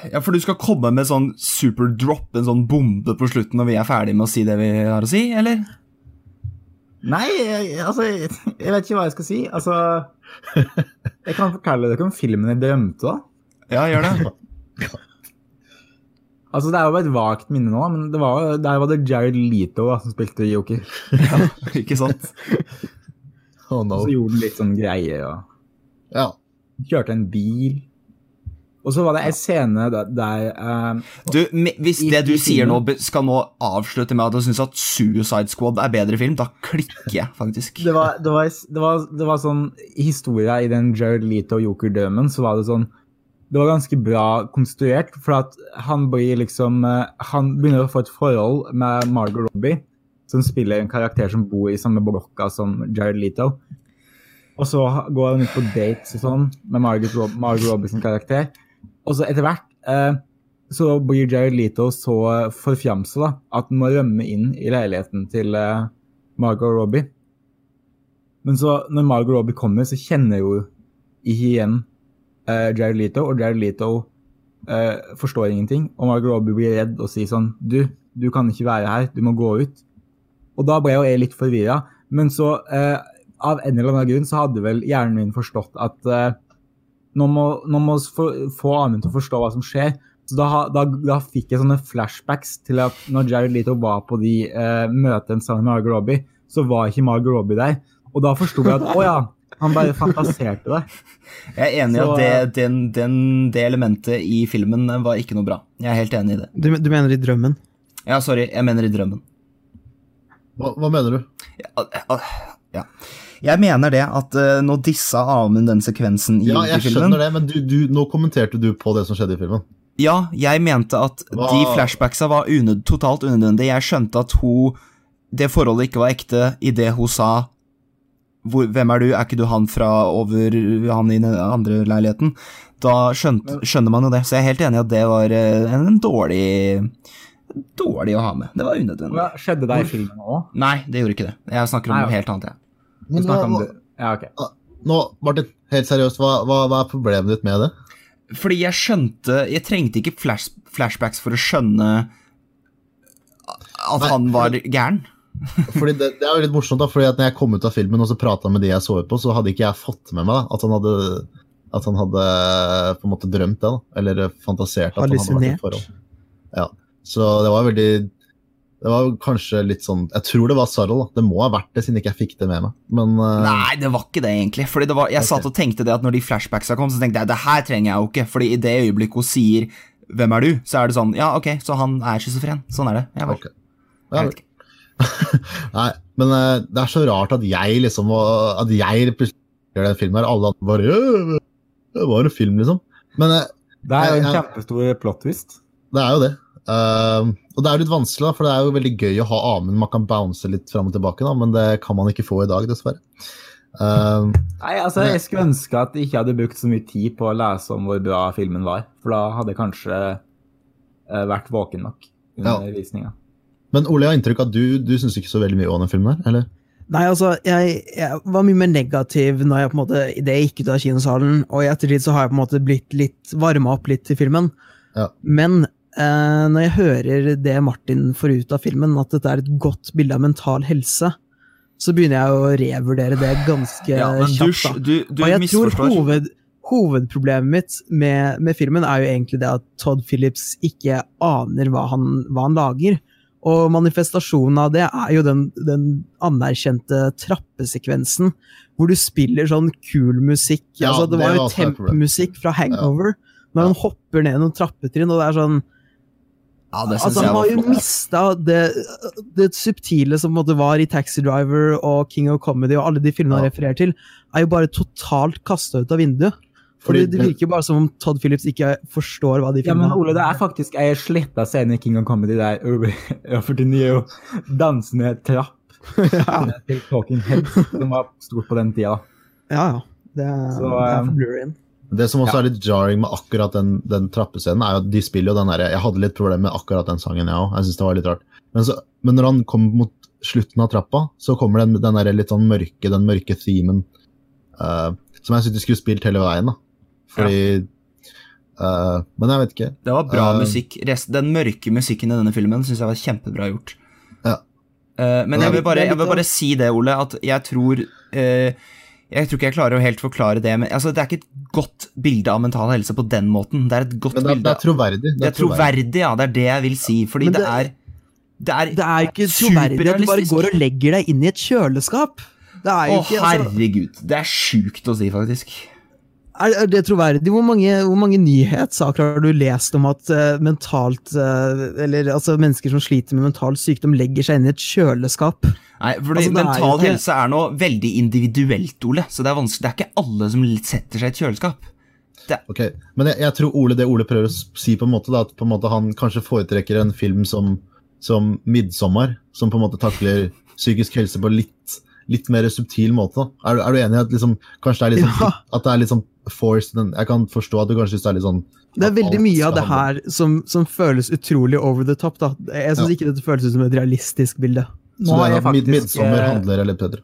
Ja, for du skal komme med sånn superdrop, en sånn bombe på slutten når vi er ferdig med å si det vi har å si, eller? Nei, jeg, altså Jeg jeg vet ikke hva jeg skal si. Altså Jeg kan fortelle dere om filmen jeg drømte, da. Ja, gjør det. *laughs* Altså Det er jo et vagt minne nå, men det var, der var det Jared Leto da, som spilte Joker. *laughs* Ja, ikke sant? *laughs* Oh no. Og så gjorde han litt sånn greier og Ja. kjørte en bil. Og så var det en scene der, der eh, Du, Hvis det du sier nå, skal nå avslutte med at du syns at Suicide Squad er bedre film, da klikker jeg, faktisk. det, var, det, var, det, var, det var sånn historia i den Jared Leto-Joker-dømen så var det sånn Det var ganske bra konstruert, for at han blir liksom eh, Han begynner å få et forhold med Margot Robbie, som spiller en karakter som bor i samme blokka som Jared Leto. Og så går han ut på dates og sånn med Margot, Rob Margot Robbie sin karakter. Og så etter hvert eh, så blir Jared Leto så forfjamsa at han må rømme inn i leiligheten til eh, Margot Robbie. Men så når Margot Robbie kommer, så kjenner hun ikke igjen eh, Jared Leto, og Jared Leto uh, forstår ingenting. Og Margot Robbie blir redd og sier sånn Du, du kan ikke være her, du må gå ut. Og da ble jo jeg litt forvirra. Men så, uh, av en eller annen grunn, så hadde vel hjernen min forstått at eh, nå må, nå må få, få Amund til å forstå hva som skjer. Så da, da, da fikk jeg sånne flashbacks til at når Jared Leto var på de eh, møtene sammen med Margot Robbie, så var ikke Margot Robbie der. Og da forsto jeg at å ja, han bare fantaserte det. *laughs* Jeg er enig i at det, den, den, det elementet i filmen var ikke noe bra. Jeg er helt enig i det. Du, du mener i drømmen? Ja, sorry, jeg mener i drømmen. Hva, hva mener du? Ja, ja. Jeg mener det at uh, nå dissa Amund den sekvensen i Ja, jeg filmen. skjønner det, men du, du, nå kommenterte du på det som skjedde i filmen. Ja, jeg mente at Hva- de flashbacksa var unød, totalt unødvendige. Jeg skjønte at hun Det forholdet ikke var ekte idet hun sa hvor, 'Hvem er du? Er ikke du han fra over han i den andre leiligheten?' Da skjønt, skjønner man jo det. Så jeg er helt enig i at det var eh, en, en dårlig Dårlig å ha med. Det var unødvendig. Hva skjedde det i filmen òg? Nei, det gjorde ikke det. Jeg snakker om Nei, noe helt annet, jeg. Du Men hva, om det. Ja, okay. nå, Martin, helt seriøst, hva, hva, hva er problemet ditt med det? Fordi jeg skjønte Jeg trengte ikke flash, flashbacks for å skjønne at Nei, han var gæren. Fordi det, det er jo litt morsomt, da, fordi at når jeg kom ut av filmen og så prata med de jeg så på, så hadde ikke jeg fått med meg da, at han hadde at han hadde på en måte drømt det, da, eller fantasert at han hadde vært i forhold. Ja, Så det var veldig Det var kanskje litt sånn Jeg tror det var Sarrel, da. Det må ha vært det, siden ikke jeg fikk det med meg. Men uh... Nei, det var ikke det, egentlig. Fordi det var, Jeg okay. satt og tenkte det at når de flashbacksa kom, så tenkte jeg det her trenger jeg jo ikke. Fordi i det øyeblikket hun sier 'Hvem er du?', så er det sånn Ja, ok, så han er schizofren. Sånn er det. Jeg, var, okay. Jeg vet ikke. *laughs* Nei, men eh, det er så rart at jeg liksom At jeg plutselig gjør den filmen her, alle andre bare «Øh, Det var en film, liksom. Men eh, Det er jo en Ja, ja. kjempestor plot twist. det er jo det. Uh, og det er litt vanskelig, da, for det er jo veldig gøy å ha Amund. Man kan bounce litt fram og tilbake, da, men det kan man ikke få i dag, dessverre. Uh, Nei, altså, Jeg skulle ønske at jeg ikke hadde brukt så mye tid på å lese om hvor bra filmen var. For da hadde jeg kanskje uh, vært våken nok under visninga. Men Ole, jeg har inntrykk av at du, du syns ikke så veldig mye om den filmen her, eller? Nei, altså, jeg, jeg var mye mer negativ når jeg på en måte, det jeg gikk ut av kinosalen, og i ettertid så har jeg på en måte blitt litt varma opp litt til filmen. Ja. Men eh, når jeg hører det Martin får ut av filmen, at dette er et godt bilde av mental helse, så begynner jeg å revurdere det ganske Ja, men kjapt. da. du, du Og jeg tror hoved, hovedproblemet mitt med, med filmen er jo egentlig det at Todd Phillips ikke aner hva han, hva han lager. Og manifestasjonen av det er jo den, den anerkjente trappesekvensen, hvor du spiller sånn kul musikk. Ja, altså, det det var jo temp-musikk fra Hangover, når han hopper ned noen trappetrinn, og det er sånn Ja, det Altså, han har jo mista det, det subtile som var i Taxi Driver og King of Comedy og alle de filmene han refererer til, er jo bare totalt kasta ut av vinduet. Fordi Fordi det virker virker bare som om Todd Phillips ikke forstår hva de Ja, men Ole, det er faktisk ei sletta scene i King of Comedy der Robert *laughs* De jo dansende trapp *laughs* til Talking Heads, som var stort på den tida. da. Ja, ja. Det er, Så, det er um. Det som også Ja. er litt jarring med akkurat den, den trappescenen, er jo at de spiller jo den derre Jeg hadde litt problemer med akkurat den sangen, jeg òg. Jeg synes det var litt rart. Men, så, men når han kommer mot slutten av trappa, så kommer den, den der litt sånn mørke, den mørke themen uh, som jeg syns de skulle spilt hele veien, da. Fordi eh, Men jeg vet ikke. Det var bra uh, musikk. Rest, den mørke musikken i denne filmen syns jeg var kjempebra gjort. Ja. Uh, men er jeg vil, bare, er jeg vil bare si det, Ole, at jeg tror eh, Jeg tror ikke jeg klarer å helt forklare det, men altså, det er ikke et godt bilde av mental helse på den måten. Det er et godt Men det, er- bilde det er troverdig. Det er troverdig, ja. Det er det jeg vil si. Fordi det, det- er Det er, Det er ikke troverdig at du bare går og legger deg inn i et kjøleskap. Det er jo Å, ikke altså, herregud. Det er sjukt å si, faktisk. Er, er det troverdig? Hvor mange, hvor mange nyhetssaker har du lest om at uh, mentalt uh, Eller altså mennesker som sliter med mental sykdom, legger seg inn i et kjøleskap? Nei, fordi Altså, mental er ikke- helse er noe veldig individuelt, Ole. Så det er vanskelig. Det er ikke alle som setter seg i et kjøleskap. Ok, Men jeg, jeg tror Ole, det Ole prøver å si, på en måte, da, at på en måte han kanskje foretrekker en film som, som 'Midtsommer', som på en måte takler psykisk helse på litt, litt mer subtil måte. Er, du- er du enig i at liksom, kanskje det er litt sånn, *laughs* Ja. at det er litt sånn forced? men Jeg kan forstå at du kanskje syns det er litt sånn Det er veldig mye av det her som, som føles utrolig over the top. da. Jeg syns Ja. ikke dette føles ut som et realistisk bilde. Nå Så det er, faktisk, 'Midtsommer' eh, handler litt bedre.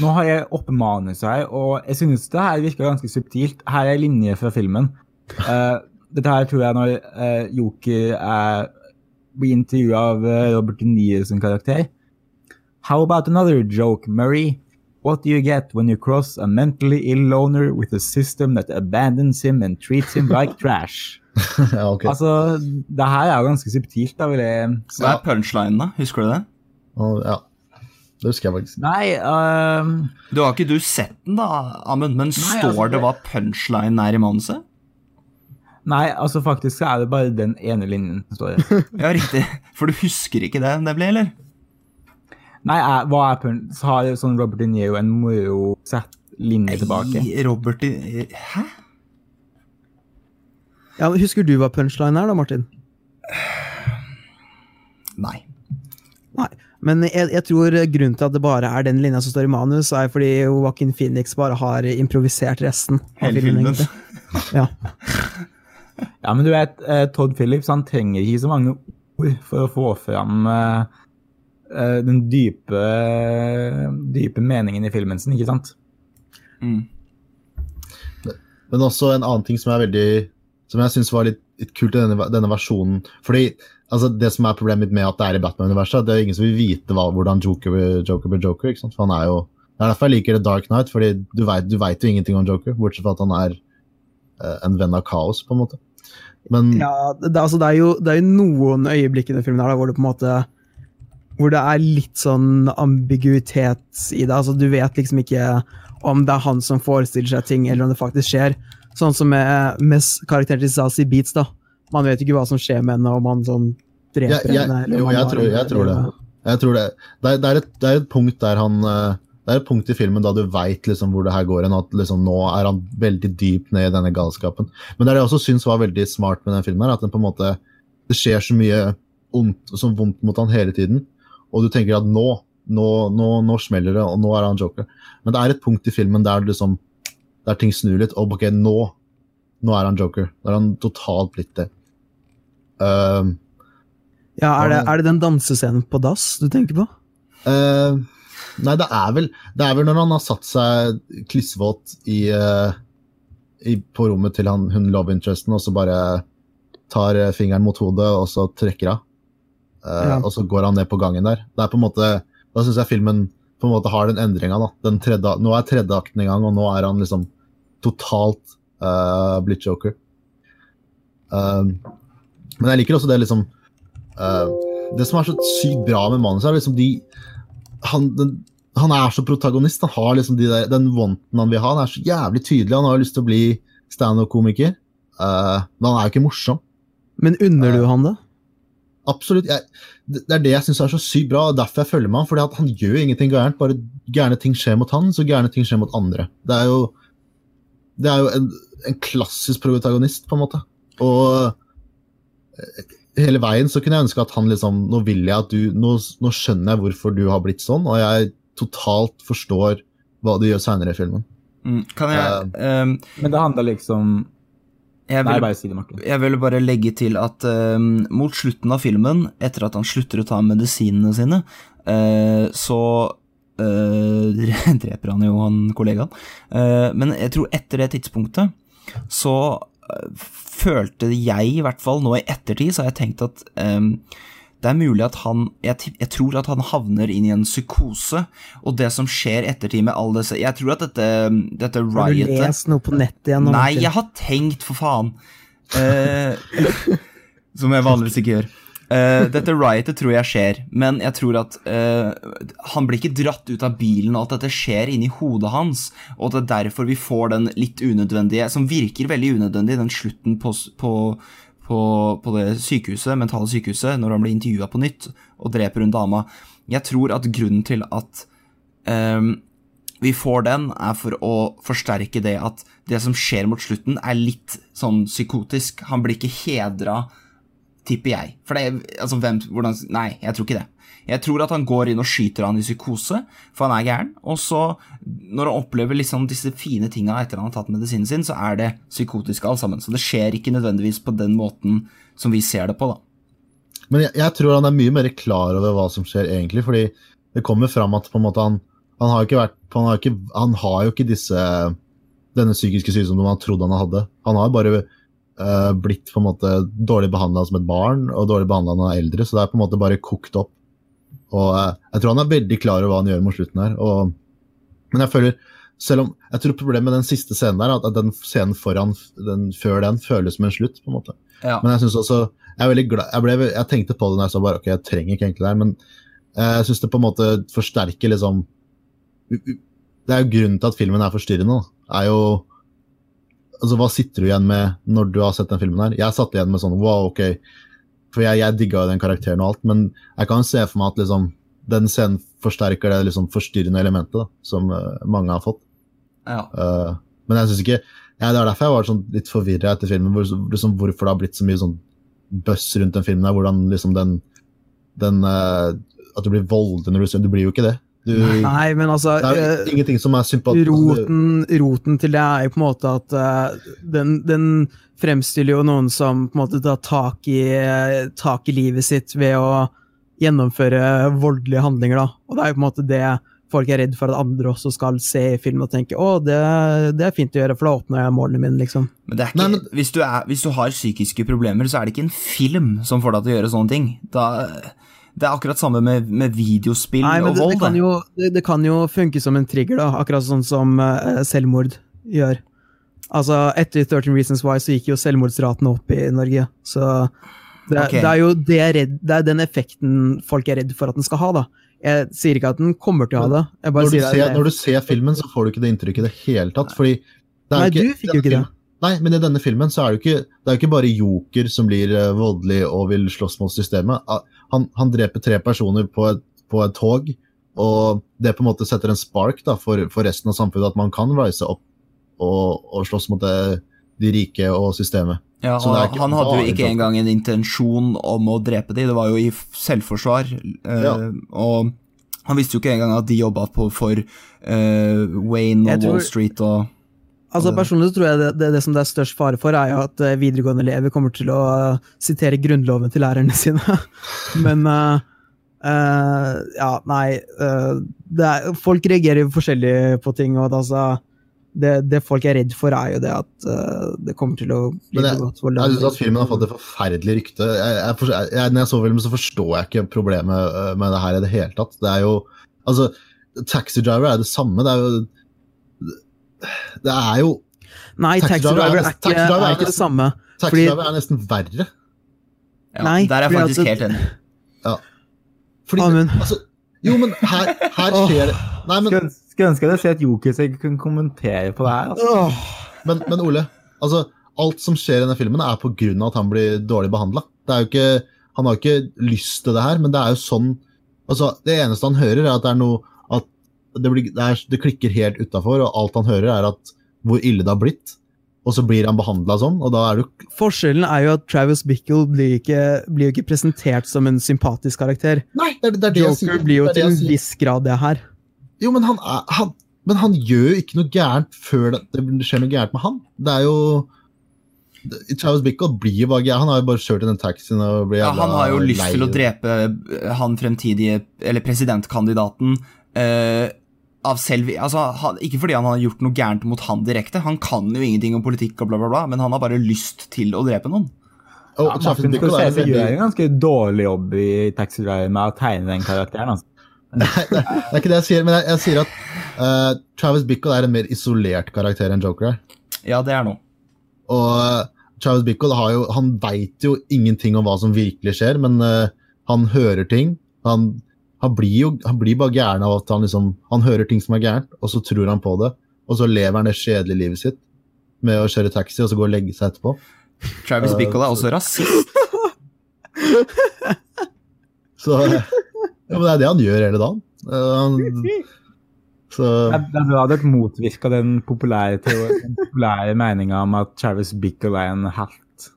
Nå har jeg oppmanet seg, her, og jeg synes det her virker ganske subtilt. Her er linje fra filmen. Uh, *laughs* dette her tror jeg når uh, Joker er, blir intervjua av Robert De Niro sin karakter. How about another joke, Murray? What do you get when you cross a mentally ill loner with a system that abandons him and treats him like *laughs* trash? ja, ok. Altså, det her er jo ganske subtilt, da vil jeg Hva er punchlinen, da? Husker du det? Oh, ja. Det husker jeg faktisk. Nei um... Du Har ikke du sett den, da, Amund? Men Nei, står altså, det det- hva punchline er i manuset? Nei, altså faktisk så er det bare den ene linjen som står der. *laughs* Ja, riktig. For du husker ikke det, nemlig, eller? Nei, er, hva er punch? Så har sånn Robert De Niro en moro sett linje tilbake. Robert De Hæ? Ja, men Husker du hva punchline er, da, Martin? Nei. Nei. Men jeg, jeg tror grunnen til at det bare er den linja som står i manus, er fordi Joaquin Phoenix bare har improvisert resten. av Hele filmen. *laughs* Ja. Ja, men du vet, eh, Todd Phillips han trenger ikke så mange ord for å få fram eh, eh, den dype, dype meningen i filmen sin, ikke sant? Mm. Men også en annen ting som er veldig Som jeg syns var litt, litt kult i denne, denne versjonen. Fordi altså, Det som er problemet mitt med at det er i Batman-universet, det er ingen som vil vite hva, hvordan Joker, Joker blir Joker. ikke sant? For han er jo, Det er derfor jeg liker The Dark Knight, fordi du vet, du vet jo ingenting om Joker, bortsett fra at han er eh, en venn av kaos, på en måte. Men Ja, det, det- altså, det, er jo, det er jo noen øyeblikk i den filmen her da, hvor det på en måte hvor det er litt sånn ambiguitet i det. altså Du vet liksom ikke om det er han som forestiller seg ting, eller om det faktisk skjer. Sånn som med, med karakteren til Zazie Beats. da. Man vet ikke hva som skjer med henne, om han sånn dreper Ja, jeg- henne. jo, jeg tror- jeg tror det. Jeg tror det. Det er, det er, et, det er et punkt der han eh, Det er et punkt i filmen da du veit liksom hvor det her går hen, at liksom nå er han veldig dypt ned i denne galskapen. Men det er det jeg også syns var veldig smart med den filmen, her, at den på en måte Det skjer så mye ondt så vondt mot han hele tiden, og du tenker at nå, nå, nå, nå smeller det, og nå er han joker. Men det er et punkt i filmen der liksom der ting snur litt, og ok, nå nå er han joker. Da er han totalt blitt det. Um, Ja, er det, er det den dansescenen på dass du tenker på? Uh, nei, det er vel Det er vel når han har satt seg klissvåt i, uh, i På rommet til han, hun love interesten, og så bare tar eh, fingeren mot hodet, og så trekker av. Eh, Ja. Og så går han ned på gangen der. Det er på en måte, Da syns jeg filmen på en måte har den endringa. nå er tredje akten i gang, og nå er han liksom totalt uh, blitt joker. Um, men jeg liker også det liksom uh, Det som er så sykt bra med manuset, er liksom de han, den, han er så protagonist. Han har liksom de der, den wanten han vil ha. Han er så jævlig tydelig. Han har lyst til å bli standup-komiker, uh, men han er jo ikke morsom. Men unner du han det? Absolutt. Jeg, det er det jeg syns er så sykt bra, og derfor jeg følger med han. fordi han gjør ingenting gærent. Bare gærne ting skjer mot han, så gærne ting skjer mot andre. Det er jo, det er jo en, en klassisk protagonist, på en måte. Og hele veien så kunne jeg ønske at han liksom Nå vil jeg at du Nå, nå skjønner jeg hvorfor du har blitt sånn, og jeg totalt forstår hva du gjør seinere i filmen. Mm, kan jeg ehm, Men det handler liksom jeg, Nei, vil, bare si det, Martin. jeg vil bare legge til at uh, mot slutten av filmen, etter at han slutter å ta medisinene sine, uh, så uh, *laughs* dreper han jo han kollegaen. Eh, men jeg tror etter det tidspunktet så følte jeg, i hvert fall nå i ettertid, så har jeg tenkt at ehm, det er mulig at han jeg, jeg tror at han havner inn i en psykose, og det som skjer ettertid med all disse Jeg tror at dette, dette riotet Har du lest noe på nettet igjen? Nei, jeg har tenkt, for faen. Eh, *laughs* som jeg vanligvis ikke gjør. Uh, dette riotet tror jeg skjer, men jeg tror at uh, han blir ikke dratt ut av bilen, og at dette skjer inni hodet hans, og at det er derfor vi får den litt unødvendige, som virker veldig unødvendig, den slutten på, på, på, på det sykehuset, mentale sykehuset, når han blir intervjua på nytt og dreper hun dama. Jeg tror at grunnen til at um, vi får den, er for å forsterke det at det som skjer mot slutten, er litt sånn psykotisk. Han blir ikke hedra, tipper jeg. For det altså, hvem, hvordan Nei, jeg tror ikke det. Jeg tror at han går inn og skyter han i psykose, for han er gæren. Og så, når han opplever liksom disse fine tinga etter han har tatt medisinen sin, så er det psykotisk alt sammen. Så det skjer ikke nødvendigvis på den måten som vi ser det på, da. Men jeg, jeg tror han er mye mer klar over hva som skjer egentlig, fordi det kommer fram at på en måte han, han har jo ikke vært han har, ikke, han har jo ikke disse denne psykiske sykdommen han trodde han hadde. Han har bare eh, blitt på en måte dårlig behandla som et barn og dårlig behandla når han er eldre, så det er på en måte bare kokt opp. Og eh, Jeg tror han er veldig klar over hva han gjør mot slutten her. Og, men jeg føler selv om, jeg tror problemet med den siste scenen der, at den scenen foran, den, før den føles som en slutt. på en måte. Ja. Men jeg synes også, jeg er veldig glad, jeg, ble, jeg tenkte på det når jeg sa bare ok, jeg trenger ikke egentlig det her, men eh, jeg syns det på en måte forsterker liksom Det er jo grunnen til at filmen er forstyrrende. da, er jo altså Hva sitter du igjen med når du har sett den filmen her? Jeg satt igjen med sånn wow, ok. For jeg, jeg digga jo den karakteren og alt, men jeg kan se for meg at liksom den scenen forsterker det liksom forstyrrende elementet da, som uh, mange har fått. Ja. Uh, men jeg synes ikke ja, Det er derfor jeg var sånn litt forvirra etter filmen. Hvor, liksom, hvorfor det har blitt så mye sånn buzz rundt den filmen. Hvordan liksom den, den uh, At du blir voldelig når du ser Du blir jo ikke det. Du, Nei, men altså det er eh, jo ingenting som er sympatisk. roten, roten til det er jo på en måte at uh, den, den fremstiller jo noen som på en måte tar tak i, tak i livet sitt ved å gjennomføre voldelige handlinger. da. Og det er jo på en måte det folk er redd for at andre også skal se i film og tenke å, det, det er fint å gjøre, for da oppnår jeg målene mine. liksom. Men det er ikke, Nei, men- hvis, du er, hvis du har psykiske problemer, så er det ikke en film som får deg til å gjøre sånne ting. Da, det er akkurat samme med, med videospill Nei, men og det, vold. det, kan jo, det, det kan jo funke som en trigger, da, akkurat sånn som uh, selvmord gjør. Altså, Etter 13 Reasons Why så gikk jo selvmordsraten opp i Norge. Så det, okay. det er jo det, er redd, det er den effekten folk er redd for at den skal ha. da. Jeg sier ikke at den kommer til å ha det. Jeg bare når, du sier ser, det- når du ser filmen, så får du ikke det inntrykket i det hele tatt. fordi det er Nei, ikke, du fikk jo ikke det. Nei, men i denne filmen så er det jo ikke, det er jo ikke bare Joker som blir eh, voldelig og vil slåss mot systemet. Han, han dreper tre personer på et, på et tog, og det på en måte setter en spark da, for, for resten av samfunnet, at man kan rise opp og, og slåss mot det, de rike og systemet. Ja, Så det er og ikke han hadde jo ikke engang en intensjon om å drepe de, det var jo i selvforsvar. Øh, Ja. Og han visste jo ikke engang at de jobba for eh, Wayne og tror- Wall Street og Altså Personlig så tror jeg det, det, det som det er størst fare for, er jo at eh, videregående elever kommer til å eh, sitere Grunnloven til lærerne *laughs* sine. Men uh, uh, Ja, nei uh, er, Folk reagerer jo forskjellig på ting. og at, altså, det, det folk er redd for, er jo det at det kommer til å bli jeg, jeg, for jeg synes at filmen har fått et forferdelig rykte. Jeg, jeg, jeg, når jeg så filmen, så forstår jeg ikke problemet med det her i det hele tatt. Det er jo Altså, Taxi Driver er det samme. Det er jo Det er jo Nei, Taxi Driver er ikke, Taxi er er ikke det samme. Taxi Driver er nesten verre. Ja, Nei, der er jeg faktisk helt enig. Fordi, Amund. altså, jo, men her, her skjer det Nei, men Skulle ønske- skulle ønske jeg hadde sett Jokis så jeg kunne kommentere på det her. Altså. Men, men Ole, altså, alt som skjer i denne filmen, er på grunn av at han blir dårlig behandla. Han har jo ikke lyst til det her, men det er jo sånn altså, Det eneste han hører, er at det er noe det, blir, det, er, det klikker helt utafor, og alt han hører, er at hvor ille det har blitt. Og så blir han behandla sånn, og da er du Forskjellen er jo at Travis Bickle blir, ikke, blir ikke presentert som en sympatisk karakter. Nei, det er det, er det jeg sier. Joker blir jo Det er det til en viss grad det her. Jo, men han, er, han, men han gjør jo ikke noe gærent før det, det skjer noe gærent med han. Det er jo Travis Bickle blir jo bare gæren. Han har jo bare kjørt i den taxien og blir Ja, han har jo lyst til å drepe eh, han fremtidige, eller presidentkandidaten, eh, av selv altså, han, Ikke fordi han har gjort noe gærent mot han direkte, han kan jo ingenting om politikk og bla, bla, bla, men han har bare lyst til å drepe noen. Og Ja, Martin Scorsese gjør en ganske dårlig jobb i Taxi Driver med å tegne den karakteren. Altså. *laughs* Nei, det, det er ikke det jeg sier, men jeg, jeg sier at uh, Travis Bickle er en mer isolert karakter enn Joker er. Ja, det er noe. Og uh, Travis Bickle har jo, han veit jo ingenting om hva som virkelig skjer, men uh, han hører ting. Han, han blir jo han blir bare gæren av at han liksom Han hører ting som er gærent, og så tror han på det. Og så lever han det kjedelige livet sitt med å kjøre taxi og så gå og legge seg etterpå. Travis Eh, Bickle er også rasist. *laughs* Så ja, men Det er det han gjør hele dagen. Eh, han, så Det er- det er bra motvirka den populære, den populære meninga om at Travis Bickle er en helt.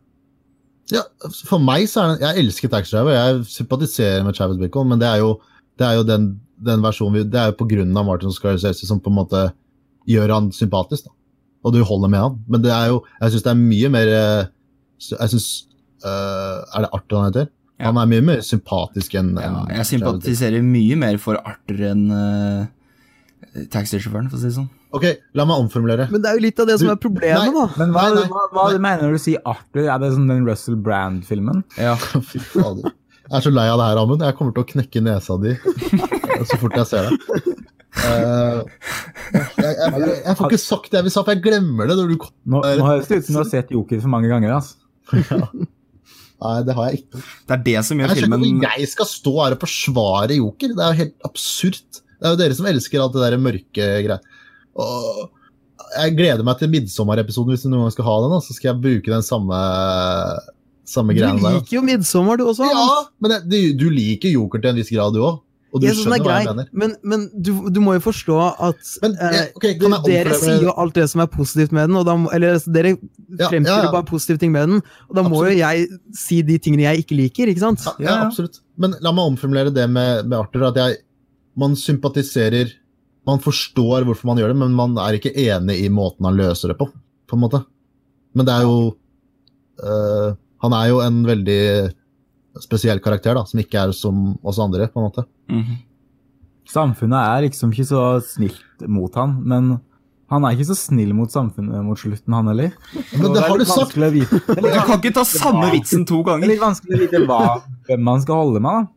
ja, For meg så er det Jeg elsker Taxi Driver, jeg sympatiserer med Travis Bickle, men det er jo, det er jo den, den versjonen vi, Det er jo på grunn av Martin Scorsese som på en måte gjør han sympatisk. da. Og du holder med han. Men det er jo Jeg syns det er mye mer jeg Jeg uh, Er det Arthur han heter? Ja. Han er mye mer sympatisk enn Ja, jeg sympatiserer mye mer for Arthur enn uh, taxisjåføren, for å si det sånn. Ok, la meg omformulere. Men det er jo litt av det som er problemet, da. Men hva, Nei, nei, hva, hva du mener når du sier Arthur? Er det som den Russell Brand-filmen? Ja. *laughs* Fy fader. Jeg er så lei av det her, Amund. Jeg kommer til å knekke nesa di så fort jeg ser deg. Uh, jeg, jeg, jeg, jeg får ikke sagt det jeg vil sa, for jeg glemmer det når du. Nå, nå høres det ut som du har sett Joker for mange ganger. Altså. Nei, det har jeg ikke. Det er det som gjør Jeg filmen ikke jeg skal stå her og forsvare Joker. Det er jo helt absurd. Det er jo dere som elsker alt det der mørke greier. Jeg gleder meg til Midtsommer-episoden hvis du noen gang skal ha den. Så skal jeg bruke den samme, samme Du greiene der. liker jo Midtsommer, du også. Ja, men du, du liker Joker til en viss grad, du òg. Og du Jeg er skjønner hva jeg mener. men, men du, du må jo forstå at Men, eh, kan jeg dere sier jo alt det som er positivt med den, og da, eller altså, dere Ja, fremstiller ja, ja. bare positive ting med den, og da må jo jeg si de tingene jeg ikke liker, ikke sant? Ja, ja, Ja, ja. absolutt. Men la meg omformulere det med, med Arthur. At jeg, man sympatiserer Man forstår hvorfor man gjør det, men man er ikke enig i måten han løser det på. på en måte. Men det er jo øh, Han er jo en veldig spesiell karakter, da, som ikke er som oss andre. på en måte. Mhm. Samfunnet er liksom ikke så snilt mot han, men han er ikke så snill mot samfunnet mot slutten, han heller. Men det, det har du sagt! å vite- Jeg kan ikke ta samme vitsen to ganger! Det er litt vanskelig å vite hva, hvem man skal holde med. da.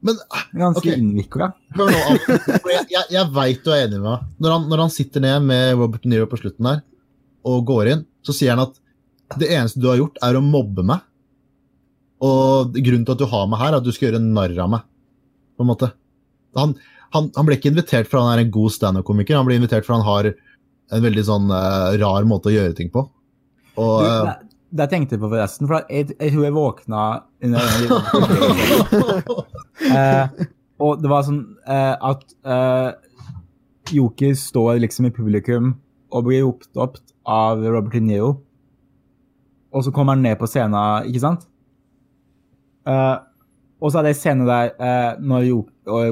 Men Ganske okay. innvikla. jeg, jeg, jeg veit du er enig med meg. Når han, når han sitter ned med Robert De Niro på slutten der, og går inn, så sier han at det eneste du har gjort, er å mobbe meg. Og grunnen til at du har meg her, er at du skal gjøre narr av meg. På en måte. Han, han, han ble ikke invitert fordi han er en god standup-komiker, han ble invitert fordi han har en veldig sånn uh, rar måte å gjøre ting på. Og Du, eh, det, det tenkte jeg på forresten, for jeg, jeg tror jeg våkna eh, Og det var sånn eh, at Joker står liksom i publikum og blir ropt opp av Robert De Niro. Og så kommer han ned på scenen, ikke sant? Uh, og så er det en scene der uh, når Jo-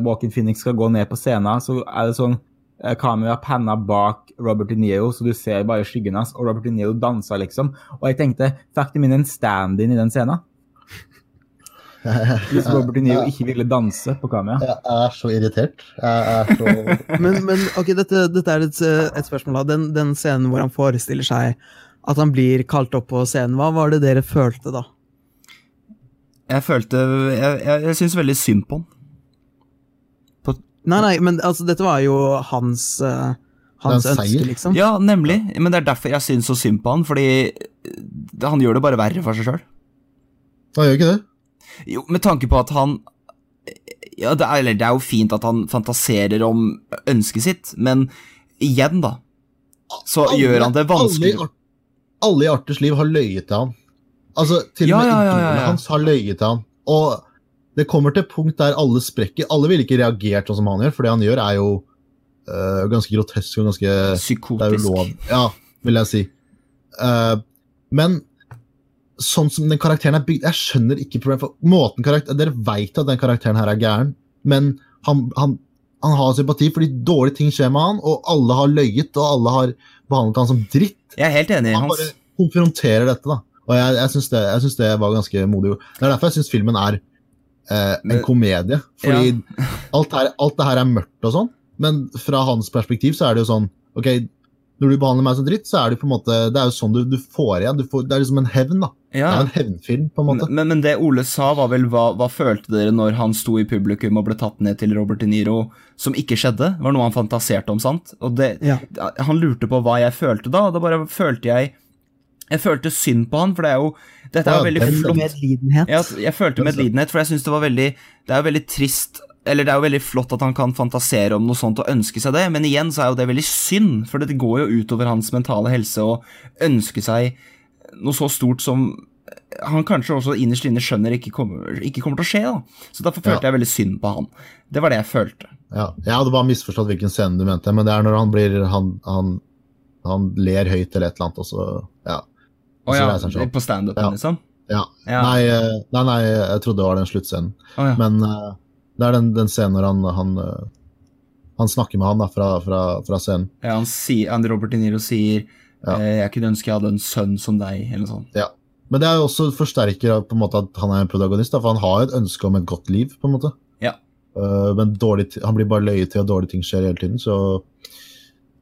Walking Phoenix skal gå ned på scenen, så er det sånn uh, kamera panna bak Robert De Niro, så du ser bare skyggen hans, og Robert De Niro danser, liksom. Og jeg tenkte, fikk de inn en stand-in i den scenen? *laughs* Hvis Robert De Niro ikke ville danse på kamera. Jeg er så irritert. Jeg er så *laughs* Men, men ok, dette, dette er et, et spørsmål. Den, den scenen hvor han forestiller seg at han blir kalt opp på scenen, hva var det dere følte da? Jeg følte Jeg, jeg, jeg syns veldig synd på han. Nei, nei, men altså, dette var jo hans, uh, hans ønske, liksom. Ja, nemlig. Men det er derfor jeg syns så synd på han, fordi han gjør det bare verre for seg sjøl. Han gjør ikke det. Jo, med tanke på at han Ja, det er, eller det er jo fint at han fantaserer om ønsket sitt, men igjen, da, så Alle- gjør han det Alle vanskelig. Art- alle i Arthurs liv har løyet til han. Altså, til og med ja, idolene hans har løyet til han. Og det kommer til et punkt der alle sprekker. Alle ville ikke reagert sånn som han gjør, for det han gjør, er jo øh, ganske grotesk og ganske Psykotisk. lov. Ja, vil jeg si. Uh, men sånn som den karakteren er bygd Jeg skjønner ikke problemet. For måten karakter, Dere veit at den karakteren her er gæren, men han, han, han har sympati fordi dårlige ting skjer med han, og alle har løyet, og alle har behandlet han som dritt. Jeg er helt enig, Han bare konfronterer dette, da. Og jeg, jeg syns det, det var ganske modig. Det er derfor jeg syns filmen er eh, en komedie. Fordi *laughs* alt, her, alt det her er mørkt og sånn, men fra hans perspektiv så er det jo sånn Ok, når du behandler meg som dritt, så er det på en måte Det er jo sånn du, du får igjen. Du får, det er liksom en hevn, da. Det er en hevnfilm, på en måte. Men, men det Ole sa, var vel hva, hva følte dere når han sto i publikum og ble tatt ned til Robert De Niro, som ikke skjedde? Det var noe han fantaserte om, sant? Og det, Ja. Han lurte på hva jeg følte da, og da bare følte jeg Jeg følte synd på han, for det er jo Dette er jo veldig flott. Medlidenhet. Jeg, jeg følte medlidenhet, for jeg syns det var veldig Det er jo veldig trist Eller det er jo veldig flott at han kan fantasere om noe sånt og ønske seg det, men igjen så er jo det veldig synd, for det går jo utover hans mentale helse å ønske seg noe så stort som han kanskje også innerst inne skjønner ikke kommer, ikke kommer til å skje. da. Så Derfor følte Ja. jeg veldig synd på han. Det var det jeg følte. Ja, jeg hadde bare misforstått hvilken scene du mente, men det er når han blir Han, han, han ler høyt eller et eller annet, og så Ja. Å ja, på standupen, Ja. liksom? ja. Ja. Nei, eh, nei, nei, jeg trodde det var den sluttscenen. Ja. Men uh, det er den, den scenen når han, han, eh, han snakker med han da, fra, fra, fra scenen. ja han, sier, Andy Robert De Niro sier Ja. eh, 'Jeg kunne ønske jeg hadde en sønn som deg', eller noe sånt. Ja. Men det er jo også forsterker på en måte at han er en protagonist, for han har et ønske om et godt liv. på en måte. Ja. Eh, men dårlig, han blir bare løyet til, og dårlige ting skjer hele tiden, så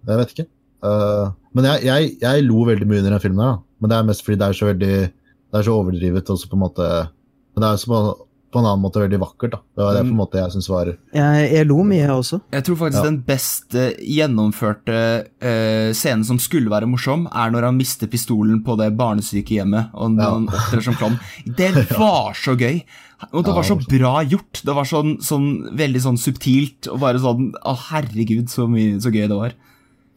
Jeg vet ikke. Eh, men jeg, jeg, jeg lo veldig mye under den filmen, her, da. men det er mest fordi det er så veldig det er så overdrivet. Også på en måte, Men det er så på, på en annen måte veldig vakkert. da. Det var det på en måte jeg syns var Jeg, jeg lo mye, jeg også. Jeg tror faktisk Ja. den beste gjennomførte uh, scenen som skulle være morsom, er når han mister pistolen på det barnesykehjemmet og Ja. han opptrer som klovn. Det *laughs* var så gøy! Og det var så bra gjort. Det var sånn, sånn veldig sånn subtilt og bare sånn Å, herregud, så, mye, så gøy det var.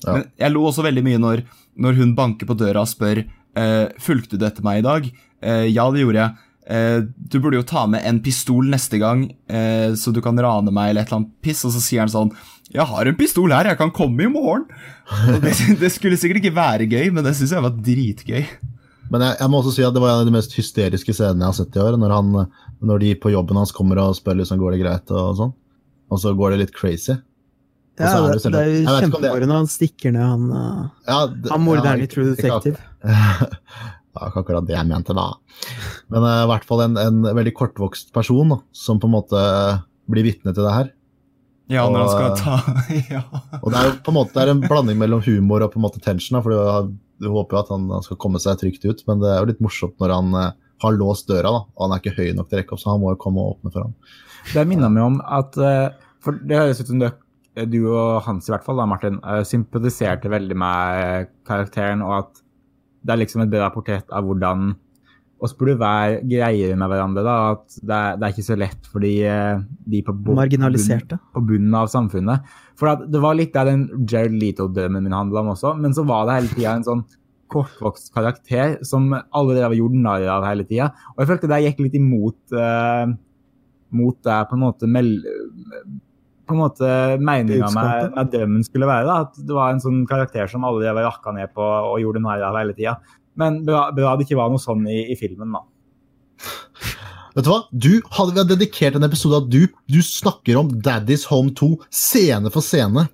Ja. Men jeg lo også veldig mye når, når hun banker på døra og spør uh, Fulgte du etter meg i dag. Uh, ja, det gjorde jeg. Eh, du burde jo ta med en pistol neste gang, eh, så du kan rane meg, eller et eller annet piss. Og så sier han sånn Jeg har en pistol her, jeg kan komme i morgen. Det, *laughs* det skulle sikkert ikke være gøy, men det syns jeg var dritgøy. Men jeg, jeg må også si at det var en av de mest hysteriske scenene jeg har sett i år. Når, han, når de på jobben hans kommer og spør liksom, går det greit, og sånn. Og så går det litt crazy. Ja, er det, det det er jo kjempemoro når han stikker ned han, uh, Ja, det- han morderen i True Detective. *laughs* Det var ikke akkurat det jeg mente, da. Men i i hvert fall en, en veldig kortvokst person da, som på en måte eh, blir vitne til det her. Ja, når han skal ta *laughs* Ja. Og det er jo på en måte det er en blanding mellom humor og på en måte tension. Da, for du, du håper jo at han, han skal komme seg trygt ut, men det er jo litt morsomt når han uh, har låst døra, da, og han er ikke høy nok til å rekke opp, så han må jo komme og åpne for ham. Det minner meg om at eh, For det høres ut som du, du og Hans i hvert fall, da, Martin, eh, sympatiserte veldig med karakteren, og at det er liksom et bra portrett av hvordan oss burde være greiere med hverandre. da, At det er, det er ikke så lett for de, eh, de på, Marginaliserte. på bunnen av samfunnet. For det var litt der den Jared Leto-drømmen min handla om også, men så var det hele tida en sånn kortvokst karakter som alle drev og gjorde narr av hele tida. Og jeg følte det gikk litt imot uh, mot det på en måte mel på en måte meninga med, med drømmen skulle være. da, At det var en sånn karakter som alle og rakka ned på og gjorde narr av hele tida. Men bra, bra det ikke var noe sånn i, i filmen, da. Vet du hva? Du hadde, vi dedikert en episode at du, du snakker om Daddy's Home 2 scene for scene.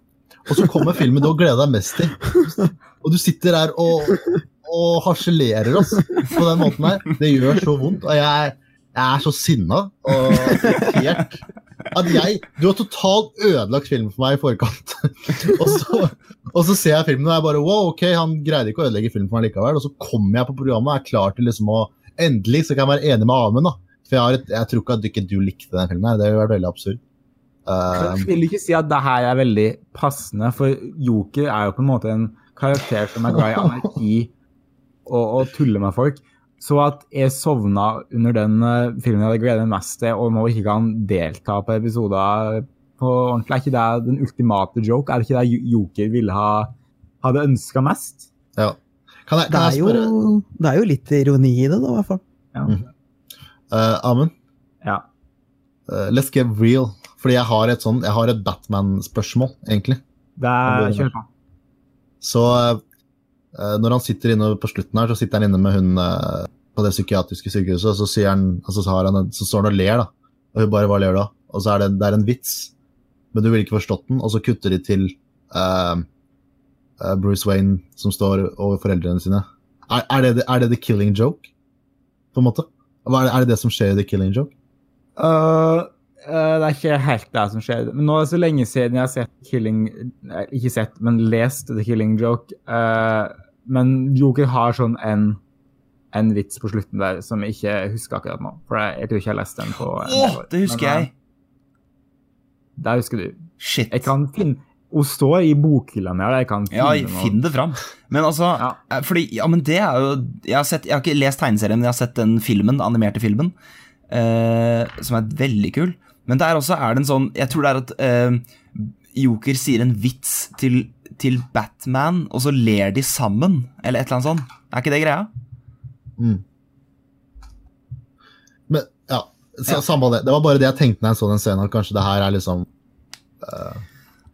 Og så kommer filmen du har gleda deg mest til. Og du sitter der og, og harselerer oss på den måten her. Det gjør så vondt. Og jeg, Jeg er så sinna og irritert. At jeg Du har totalt ødelagt filmen for meg i forkant. *laughs* og, så, og så ser jeg filmen og jeg bare wow, ok, han greide ikke å ødelegge filmen for meg likevel. Og så kommer jeg på programmet og er klar til liksom å Endelig så kan jeg være enig med Amund, da. For jeg, et, jeg tror ikke at du, ikke du likte den filmen. her, Det ville vært veldig absurd. Uh, Jeg vil ikke si at det her er veldig passende, for Joker er jo på en måte en karakter som er glad i anarki og, og tuller med folk. Så at jeg sovna under den eh, filmen jeg hadde gledet meg mest til, og nå ikke kan delta på episoder på ordentlig, er ikke det den ultimate joke? Er det ikke det Joker ville ha hadde ønska mest? ja. Kan jeg, Det er, jeg jo, det er jo litt ironi i det, da, i hvert fall. Ja. uh, Amund? ja. Uh, let's get real. Fordi jeg har et, sånn, jeg har et Batman-spørsmål, egentlig. Det er Kjør på. Så uh, når han sitter inne på slutten her, så sitter han inne med hun uh, på det psykiatriske sykehuset, og så, sier han, altså, så, han, så står han og ler, da. Og hun bare Hva ler du av? Og så er det, det er en vits, men du ville ikke forstått den, og så kutter de til uh, Bruce Wayne som står over foreldrene sine. Er, er, det, er det the killing joke? På en måte? Er, det, er det det som skjer i the killing joke? Uh, uh, det er ikke helt det som skjer. Men nå er det så lenge siden jeg har sett Killing Ikke sett, men lest The Killing Joke. Uh, men Joker har sånn en, en vits på slutten der som jeg ikke husker akkurat nå. For jeg, jeg tror ikke jeg har lest den på Åh, det husker Men, jeg. øh, Det husker du. Shit. Jeg kan finne Hun står i bokhylla mi her. Jeg kan finne Ja, finn det fram. Men altså, Ja. eh, fordi, ja, men det er jo Jeg har, sett, jeg har ikke lest tegneserien, men jeg har sett den filmen, den animerte filmen, eh, som er veldig kul. Men der også er det en sånn Jeg tror det er at eh, Joker sier en vits til, til Batman, og så ler de sammen, eller et eller annet sånt. Er ikke det greia? Mm. Men ja, Ja. samme det. Det var bare det jeg tenkte når jeg så den scenen, at kanskje det her er liksom uh,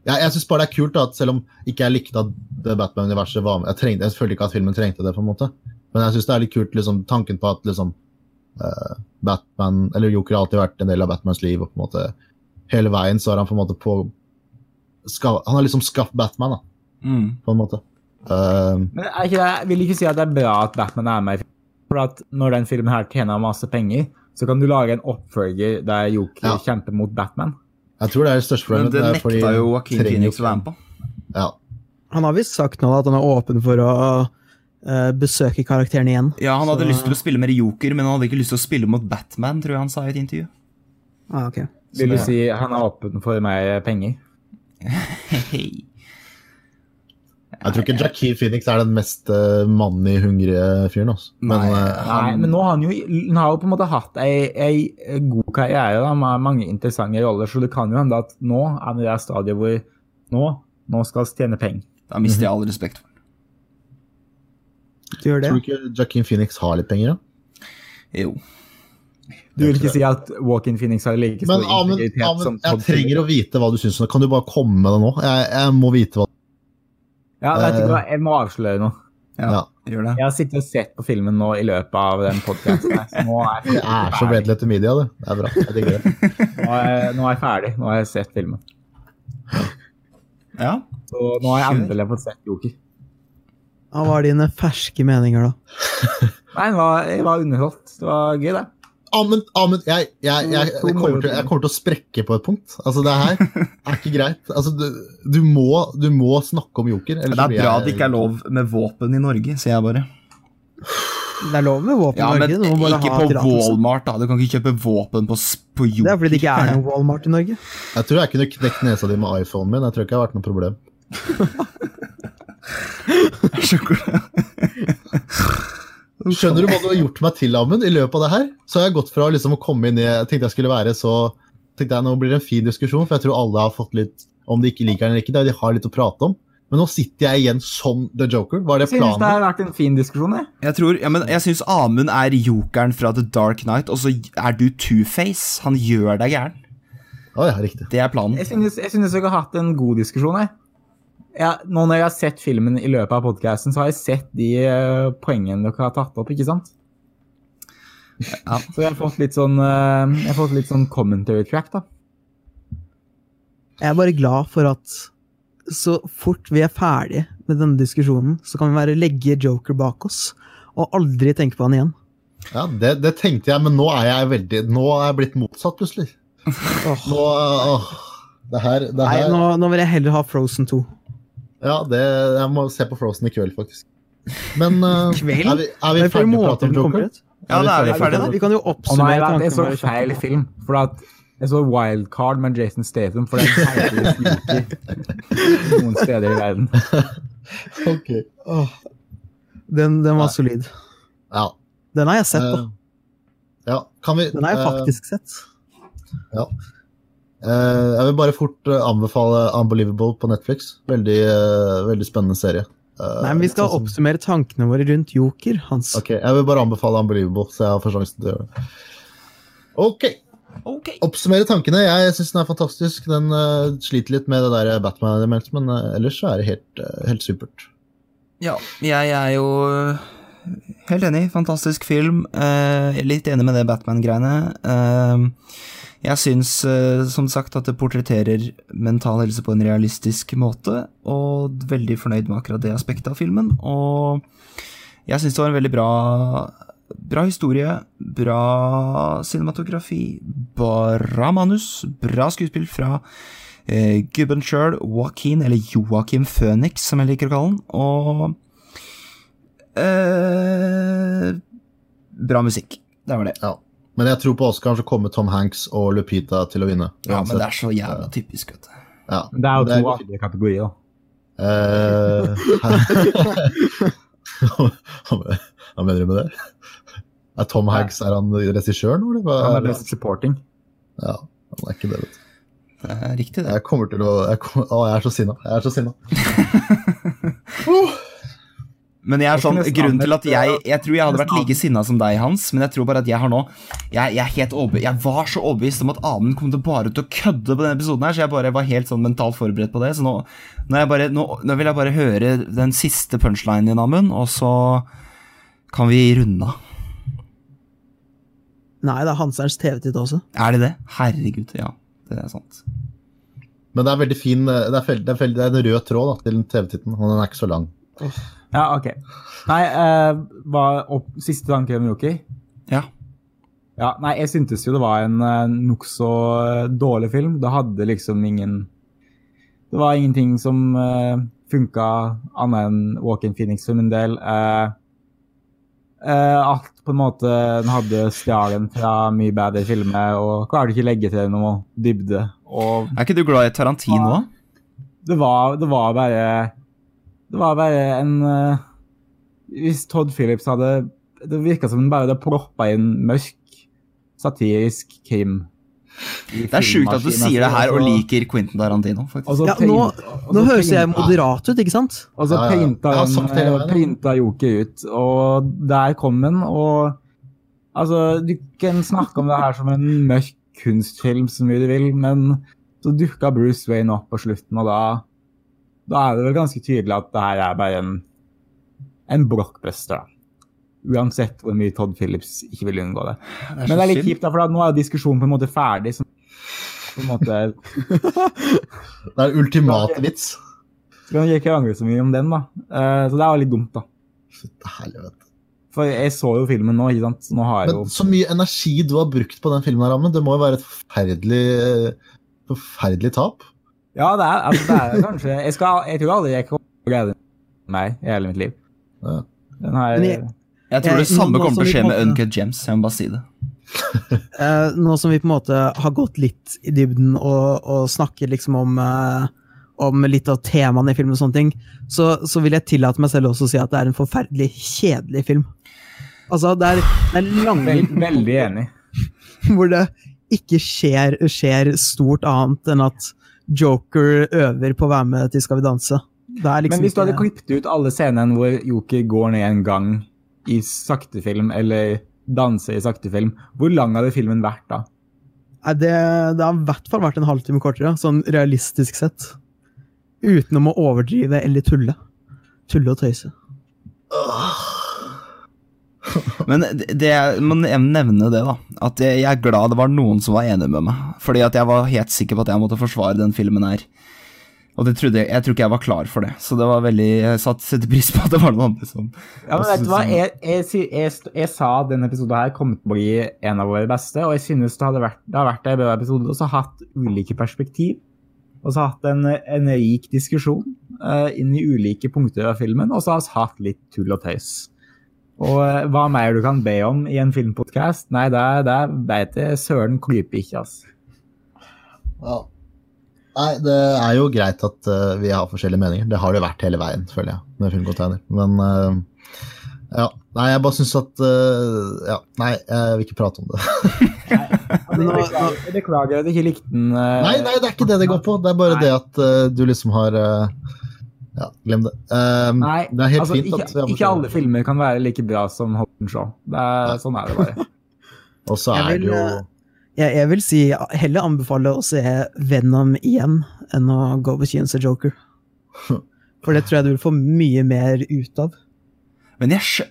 Jeg, jeg syns bare det er kult da, at selv om ikke jeg likte at Batman-universet var med jeg, trengte, jeg følte ikke at filmen trengte det, på en måte. Men jeg syns det er litt kult liksom, tanken på at liksom uh, Batman, eller Joker har alltid vært en del av Batmans liv, og på en måte hele veien så har han på en måte på ska, Han har liksom skapt Batman, da, Mm. på en måte. Uh, Men er ikke det, jeg vil ikke si at det er bra at Batman er med i filmen. For at når den filmen her tjener masse penger, så kan du lage en oppfølger der Joker Ja. kjemper mot Batman. jeg tror det er det største Men problemet. det er fordi jo Joaquin Phoenix å være med på. Ja. Han har visst sagt nå at han er åpen for å eh, besøke karakteren igjen. Ja, Han hadde Så- lyst til å spille mer Joker, men han hadde ikke lyst til å spille mot Batman, tror jeg han sa i et intervju. Ah, ok. Vil du si han er åpen for mer penger? *laughs* Hei. Jeg tror ikke Jackie Phoenix er den mest uh, mannig-hungrige fyren. Altså. Men Nei, han... Nei, men nå har han jo, han har jo på en måte hatt ei, ei god karriere da, med mange interessante roller, så det kan jo hende at nå er vi i det stadiet hvor nå, nå skal vi tjene penger. Da mister jeg all respekt for ham. Gjør det? tror du ikke Jackie Phoenix har litt penger? Da? Jo. Du vil ikke si at Walk-in Phoenix har like stor Men integritet som jeg trenger å vite hva du syns. Kan du bare komme med det nå? Jeg, jeg må vite hva Ja, vet du hva, jeg må avsløre noe. Ja, gjør det. Jeg har sittet og sett på filmen nå i løpet av den podcasten Du er *laughs* Det så redelig til media, det. Det er bra. Jeg digger det. Nå er, jeg- nå er jeg ferdig. Nå har jeg sett filmen. Ja. Så nå har jeg endelig fått sett Joker. Hva er dine ferske meninger, da? Nei, det var, jeg var underholdt. Det var gøy, det. Amund, Amund jeg, jeg, jeg, jeg, kommer til, jeg kommer til å sprekke på et punkt. Altså, Det her er ikke greit. Altså, du, du, må, du må snakke om Joker. Det er bra jeg- det ikke er lov med våpen i Norge, sier jeg bare. Det er lov med våpen i Ja, men Norge. Men bare ikke ha på. Walmart, da. Du kan ikke kjøpe våpen på, på Joker. Det er fordi det ikke er noe Walmart i Norge. Jeg tror jeg kunne knekt nesa di med iPhonen min. Jeg tror ikke det har vært noe problem. *laughs* *laughs* Skjønner du hva du har gjort meg til, Amund? I løpet av det her Så har jeg gått fra liksom, å komme inn i Jeg tenkte jeg skulle være så tenkte jeg Nå blir det en fin diskusjon, for jeg tror alle har fått litt Om de ikke liker den eller ikke, det, de har litt å prate om. Men nå sitter jeg igjen som The Joker. Var det planen? Jeg synes det har vært en fin diskusjon, jeg. Jeg tror, ja, men jeg syns Amund er jokeren fra The Dark Knight, og så er du Two-Face. Han gjør deg gæren. Å ja, riktig. Det er planen. Jeg synes, jeg synes dere har hatt en god diskusjon, jeg. Ja, nå når jeg har sett filmen i løpet av podcasten, så har jeg sett de uh, poengene dere har tatt opp, ikke sant? Ja. Så jeg har fått litt sånn, uh, jeg har fått litt sånn commentary track, da. Jeg er bare glad for at så fort vi er ferdig med denne diskusjonen, så kan vi bare legge Joker bak oss og aldri tenke på han igjen. Ja, det, det tenkte jeg, men nå er jeg veldig Nå er jeg blitt motsatt, plutselig. Nå åh, Det her, det Nei, nå, nå vil jeg heller ha Frozen 2. Ja, det, jeg må se på Frozen i kveld, faktisk. Men *laughs* uh, Kveld? er vi, er vi Det med å prate om Joker? Ja, da er vi ferdige? da. Vi kan jo nei, oppsummere det er tankene så feil film. For at jeg så Wildcard med Jason Statham, for det er en feil sneaker noen steder i verden. *laughs* Ok. Oh. Den, den var Nei. solid. Ja. Den har jeg sett, da. Uh, ja, kan vi Den har jeg faktisk faktisk sett. Ja. Eh, jeg vil bare fort eh, anbefale Unbelievable på Netflix. Veldig, eh, veldig spennende serie. Nei, men Vi skal sånn oppsummere tankene våre rundt Joker, Hans. Ok, Jeg vil bare anbefale Unbelievable, så jeg får sjansen til å gjøre det. Ok, okay. Oppsummere tankene. Jeg syns den er fantastisk. Den uh, sliter litt med det der Batman-elementet, men uh, ellers så er det helt, uh, helt supert. Ja, jeg er jo helt enig. Fantastisk film. Litt enig med det Batman-greiene. Eh, jeg syns, eh, som sagt, at det portretterer mental helse på en realistisk måte, og veldig fornøyd med akkurat det aspektet av filmen. Og jeg syns det var en veldig bra Bra historie, bra cinematografi, bra manus, bra skuespill fra eh, gubben sjøl, Joaquin, eller Joakim Phoenix, som jeg liker å kalle han, og eh, Bra musikk. Det var det. Ja. Men jeg tror på Oscar så kommer Tom Hanks og Lupita til å vinne. Ja, men det er så jævla typisk, vet du. Ja, Det er jo er to godt. andre kategorier. Eh, *laughs* Hva mener du med det? Er Tom Hanks er han regissøren, eller? Han er best supporting. Ja, han er ikke det, vet du. Det er riktig, det. Jeg kommer til å jeg, kommer, Å, jeg er så sinna. Jeg er så sinna. *laughs* Men jeg er sånn, grunnen til at jeg Jeg tror jeg hadde vært like sinna som deg, Hans, men jeg tror bare at jeg har nå Jeg, jeg, er helt overbe- jeg var så overbevist om at Amund kom til bare til å kødde på denne episoden, her, så jeg bare var helt sånn mentalt forberedt på det. Så nå, nå, jeg bare, nå, nå vil jeg bare høre den siste punchlinen din, Amund, og så kan vi runde av. Nei, det er Hanserens TV-titt også. Er det det? Herregud, ja. Det er sant. Men det er veldig fin Det er, veld, det er, veld, det er en rød tråd da, til TV-titten, og den er ikke så lang. Ja, ok. Nei, uh, hva opp, siste tanke om Joki? Ja. Ja, nei, jeg syntes jo det var en uh, nokså eh, dårlig film. Det hadde liksom ingen Det var ingenting som uh, funka annet enn Walk-in Phoenix for min del. Uh, Uh, alt på en måte Den hadde stjalen fra mye bedre filmer og klarte ikke legge til noe dybde. Og Er ikke du glad i Tarantino det var, det var bare Det var bare en uh, Hvis Todd Phillips hadde Det virka som han bare hadde proppa inn mørk, satirisk krim. Det er sjukt at du sier det her og liker Quentin Tarantino, faktisk. Ja, nå- Nå høres jeg moderat ut, ikke sant? Og så Ja, ja, ja. printa veien. printa Joker ut, og der kom den. Og altså, du kan snakke om det her som en mørk kunstfilm så mye du vil, men så dukka Bruce Wayne opp på slutten, og da, da er det vel ganske tydelig at det her er bare en, en blockbuster. da. Uansett hvor mye Todd Phillips ikke vil unngå det. Men det er litt kjipt, da, for da, nå er diskusjonen på en måte ferdig. Så på en måte *laughs* Det er ultimate vits. Så kan jeg ikke angre så mye om den, da. Eh, så det er jo litt dumt, da. Fytte helvete. For jeg så jo filmen nå, ikke sant. Nå har jeg jo Men så mye energi du har brukt på den filmen, her, Amund. Det må jo være et forferdelig, forferdelig tap. Ja, det er, altså, det er kanskje Jeg, skal, jeg tror aldri jeg kommer til å glede meg i hele mitt liv. Ja. Den her, jeg- Jeg tror det Eh, samme kommer til å skje med Uncut Gems. Jeg må bare si det. uh, *laughs* nå som vi på en måte har gått litt i dybden og, og snakker liksom om, uh, om litt av temaene i filmen, og sånne ting, så, så vil jeg tillate meg selv også å si at det er en forferdelig kjedelig film. Altså, det er, det er lange veld, veldig enig. *laughs* hvor det ikke skjer, skjer stort annet enn at Joker øver på å være med til Skal vi danse. Det er liksom Men hvis du hadde klippet ut alle scenene hvor Joker går ned en gang i saktefilm, eller danser i saktefilm, hvor lang hadde filmen vært da? Nei, det, det har i hvert fall vært en halvtime kortere, sånn realistisk sett. Uten å overdrive eller tulle. Tulle og tøyse. *laughs* Men det, jeg må nevne det, da. At jeg, er glad det var noen som var enig med meg. Fordi at jeg var helt sikker på at jeg måtte forsvare den filmen her Og det trodde jeg, jeg tror ikke jeg var klar for det, så det var veldig, jeg satte pris på at det var noen andre som Ja, men vet du hva? Jeg, jeg, jeg, jeg, sa at denne episoden her kom til å bli en av våre beste, og jeg synes det, hadde vært, det har vært en bra episode, og så hatt ulike perspektiv. Og så hatt en, en rik diskusjon uh, inn i ulike punkter av filmen, og så har vi hatt litt tull og tøys. Og uh, hva mer du kan be om i en filmpodkast? Nei, det, det veit jeg søren klype ikke, altså. Ja. Nei, det er jo greit at uh, vi har forskjellige meninger. Det har det vært hele veien, føler jeg, med filmcontainer. Men uh, ja. Nei, jeg bare syns at uh, Ja, nei, jeg vil ikke prate om det. beklager, jeg beklager at jeg ikke likte den. Nei, nei, det er ikke det det går på. Det er bare nei. det at du liksom har Ja, glem det. nei, det er helt altså, fint ikke, at Ikke alle filmer kan være like bra som Holden Shaw. Sånn er det bare. *laughs* Og så er det jo jeg, jeg, vil si heller anbefale å se Venom igjen enn å gå på kino og Joker. *laughs* For det tror jeg du vil få mye mer ut av. Men jeg, skjø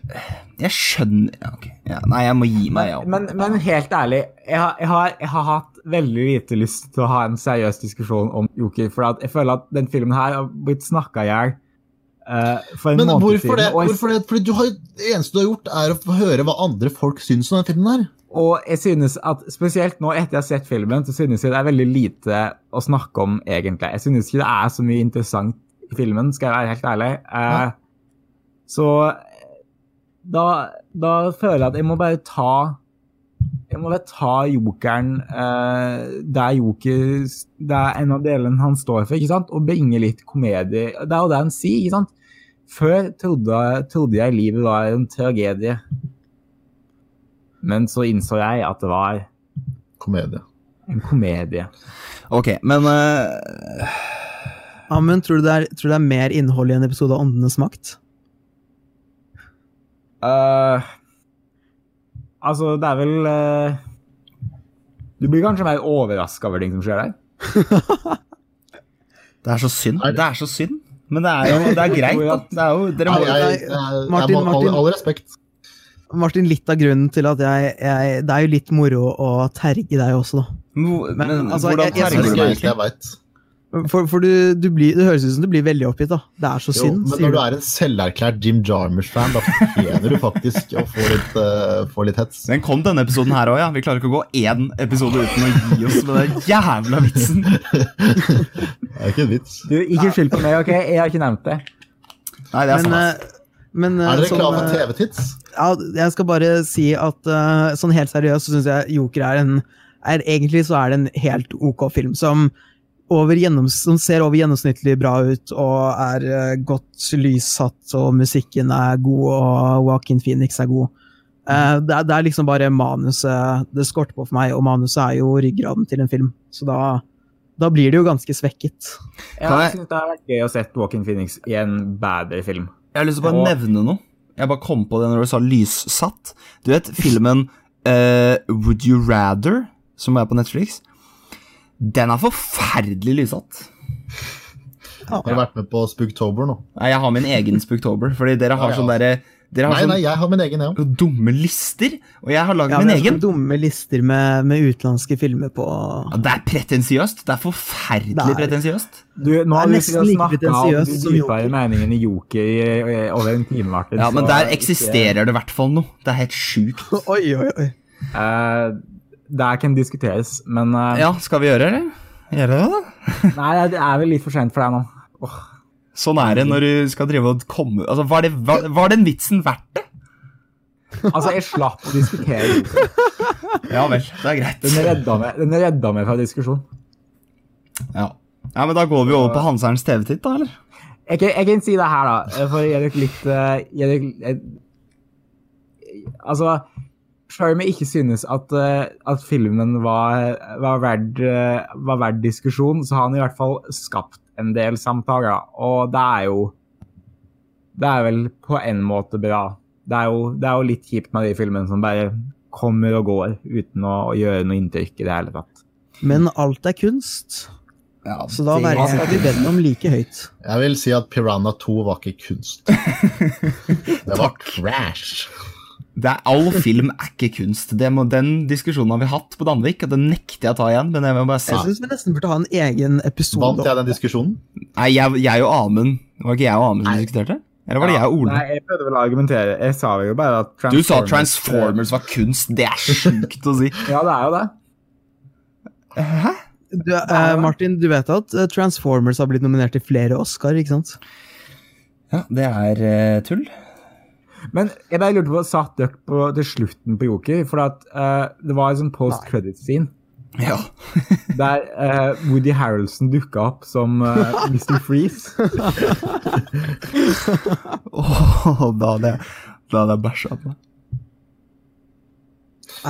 jeg skjønner ja, okay. ja, Nei, jeg må gi meg, ja. Men, men, helt ærlig, jeg har, jeg, har, jeg har, hatt veldig lite lyst til å ha en seriøs diskusjon om Joker. For jeg føler at den filmen her har blitt snakka i hjel. Uh, men hvorfor det? hvorfor det? Fordi du har, det eneste du har gjort, er å høre hva andre folk syns om den filmen her. Og jeg synes at spesielt nå etter jeg har sett filmen, så synes jeg det er veldig lite å snakke om, egentlig. Jeg synes ikke det er så mye interessant i filmen, skal jeg være helt ærlig. Eh, så da, da, føler jeg at jeg må bare ta jeg må da ta jokeren eh, der joker Det er en av delene han står for, ikke sant? og bringe litt komedie. Det er jo det han sier. ikke sant? Før trodde, trodde jeg livet var en tragedie. Men så innså jeg at det var Komedie. En komedie. Ok, men uh... Amund, tror, tror, du det er mer innhold i en episode av Åndenes makt? Uh, altså, det er vel uh... Du blir kanskje mer overraska over ting som skjer der? *laughs* det er så synd. Det er så synd. Men det er jo det er greit, da. Det er jo, dere må, jeg, jeg, jeg, Martin, Martin, all respekt. Martin, litt av grunnen til at jeg, jeg, Det er jo litt moro å terge deg også, da. Men, men altså, hvordan terger du meg egentlig? For, for du, du blir, det høres ut som du blir veldig oppgitt. da. Det er så synd. Jo, men når du er en selverklært Jim Jarmers-fan, da fortjener du faktisk å få litt, uh, få litt hets. Den kom denne episoden her òg, ja. Vi klarer ikke å gå én episode uten å gi oss med den jævla vitsen. *laughs* det er ikke en vits. Du, Ikke skyld på meg, OK? Jeg har ikke nevnt det. Nei, det er men, sant. Uh, men, uh, er dere klare for TV-tids? Ja, jeg skal bare si at uh, sånn helt seriøst så syns jeg Joker er en er, Egentlig så er det en helt ok film som, som ser over gjennomsnittlig bra ut og er uh, godt lyssatt, og musikken er god, og Joaquin Phoenix er god. Uh, det, er, det, er, liksom bare manuset det skorter på for meg, og manuset er jo ryggraden til en film. Så da, da blir det jo ganske svekket. Ja, jeg synes det har vært gøy å se Joaquin Phoenix i en bedre film. Jeg har lyst til å bare og... nevne noe. Jeg bare kom på det når du sa lyssatt. Du vet filmen uh, Would You Rather, som er på Netflix? Den er forferdelig lyssatt. Har du vært med på Spooktober nå? Nei, jeg har min egen Spooktober. Fordi dere har ja, ja. sånn derre nei, sånn nei, jeg har min egen, ja. Dumme lister, og jeg har lagd ja, min egen. Dumme lister med, med, utenlandske filmer på ja, Det er pretensiøst. Det er forferdelig pretensiøst. Du, nå har vi snakka om de dypere meningene i Joker over en time, Martin. Ja, men der eksisterer det i hvert fall noe. Det er helt sjukt. *laughs* oi, oi, oi. Uh, det kan diskuteres, men uh, Ja, skal vi gjøre det. Gjøre det, da? *laughs* nei, det er vel litt for sent for deg nå. Oh. Sånn er det når du skal drive og komme Altså, Var, det, var, var den vitsen verdt det? Altså, jeg slapp å diskutere. *laughs* ja vel, det er greit. Den redda meg, den redda meg fra diskusjon. Ja. ja, men da går vi over på Hanserens TV-titt, da, eller? Jeg, jeg, kan si det her, da, for å gi dere litt uh, jeg, Altså, om jeg ikke synes at, uh, at filmen var, var, verd, uh, var verd diskusjon, så har han i hvert fall skapt en del samtaler, og det er jo Det er vel på en måte bra. Det er jo, det er jo litt kjipt med de filmene som bare kommer og går uten å, å gjøre noe inntrykk i det hele tatt. Men alt er kunst. Ja, så da verger jeg ikke Venom like høyt. Jeg vil si at Piranha 2 var ikke kunst. *laughs* Det var trash. Det er, all film er ikke kunst. Det må, den diskusjonen har vi hatt på Danvik, og den nekter jeg å ta igjen. Men jeg må bare se. Jeg syns vi nesten burde ha en egen episode. Vant jeg den diskusjonen? Nei, jeg, jeg og Amund Var ikke jeg og Amund som diskuterte? Eller var det jeg og Ole? Nei, jeg prøvde vel å argumentere. Jeg sa jo bare at Du sa Transformers var kunst. Det er sjukt å si. *laughs* Ja, det er jo det. Hæ? Du, eh, Martin, du vet at eh, Transformers har blitt nominert til flere Oscar, ikke sant? Ja, det er uh, tull. Men jeg bare lurte på, satt dere på til slutten på Joker? For at, uh, det var en sånn post credit-scene Ja. der uh, Woody Harroldson dukka opp som uh, Mr. Freeze. Åh, da hadde jeg, da hadde jeg bæsja på meg.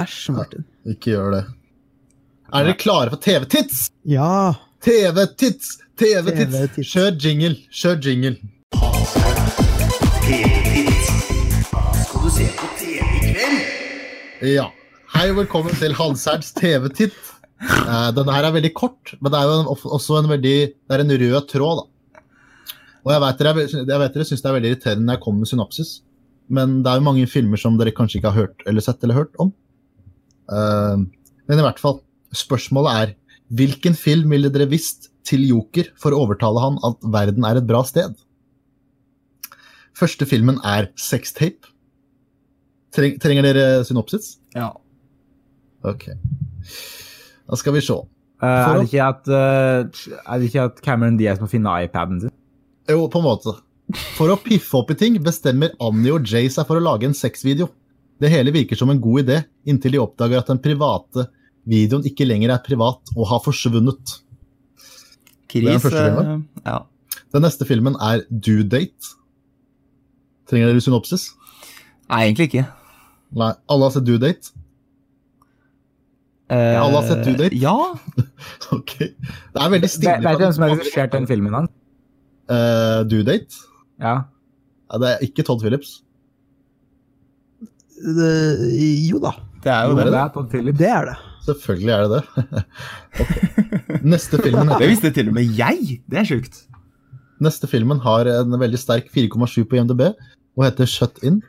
Æsj, Martin. Ikke gjør det. Er dere klare for TV-tits? Ja. TV-tits! TV-tits! TV-tits. Kjør jingle! Kjør jingle. Ja. Hei og velkommen til Hanserds TV-titt. Eh, denne her er veldig kort, men det er jo en, også en veldig Det er en rød tråd, da. Og jeg vet dere, jeg vet dere syns det er veldig irriterende når jeg kommer med synopsis, men det er jo mange filmer som dere kanskje ikke har hørt eller sett eller hørt om. Eh, men i hvert fall, spørsmålet er hvilken film ville dere visst til Joker for å overtale han at verden er et bra sted? Første filmen er Sextape. Treng, trenger dere synopsis? Ja. Ok. Da skal vi se. Uh, er, det ikke at, uh, er det ikke at Cameron Diaz må finne iPaden sin? Jo, på en måte. For å piffe opp i ting bestemmer Annie og Jay seg for å lage en sexvideo. Det hele virker som en god idé, inntil de oppdager at den private videoen ikke lenger er privat og har forsvunnet. Kris Det er den første eh, filmen. Ja. Den neste filmen er Due Date. Trenger dere synopsis? Nei, egentlig ikke. Nei, alle har sett Due Date? Eh, Alle har sett Due Date? Ja. *laughs* Ok. Det er veldig stilig. Vet du hvem som har regissert den filmen? Han? Uh, Due Date? Ja. Ja, det er ikke Todd Phillips. Det, jo da, Det er jo Jo, det. det er Todd Phillips. det er det. Selvfølgelig er det det. *laughs* okay. Neste *laughs* filmen Det heter visste til og med jeg! Det er sjukt. Neste filmen har en veldig sterk 4,7 på IMDb og heter Shut In.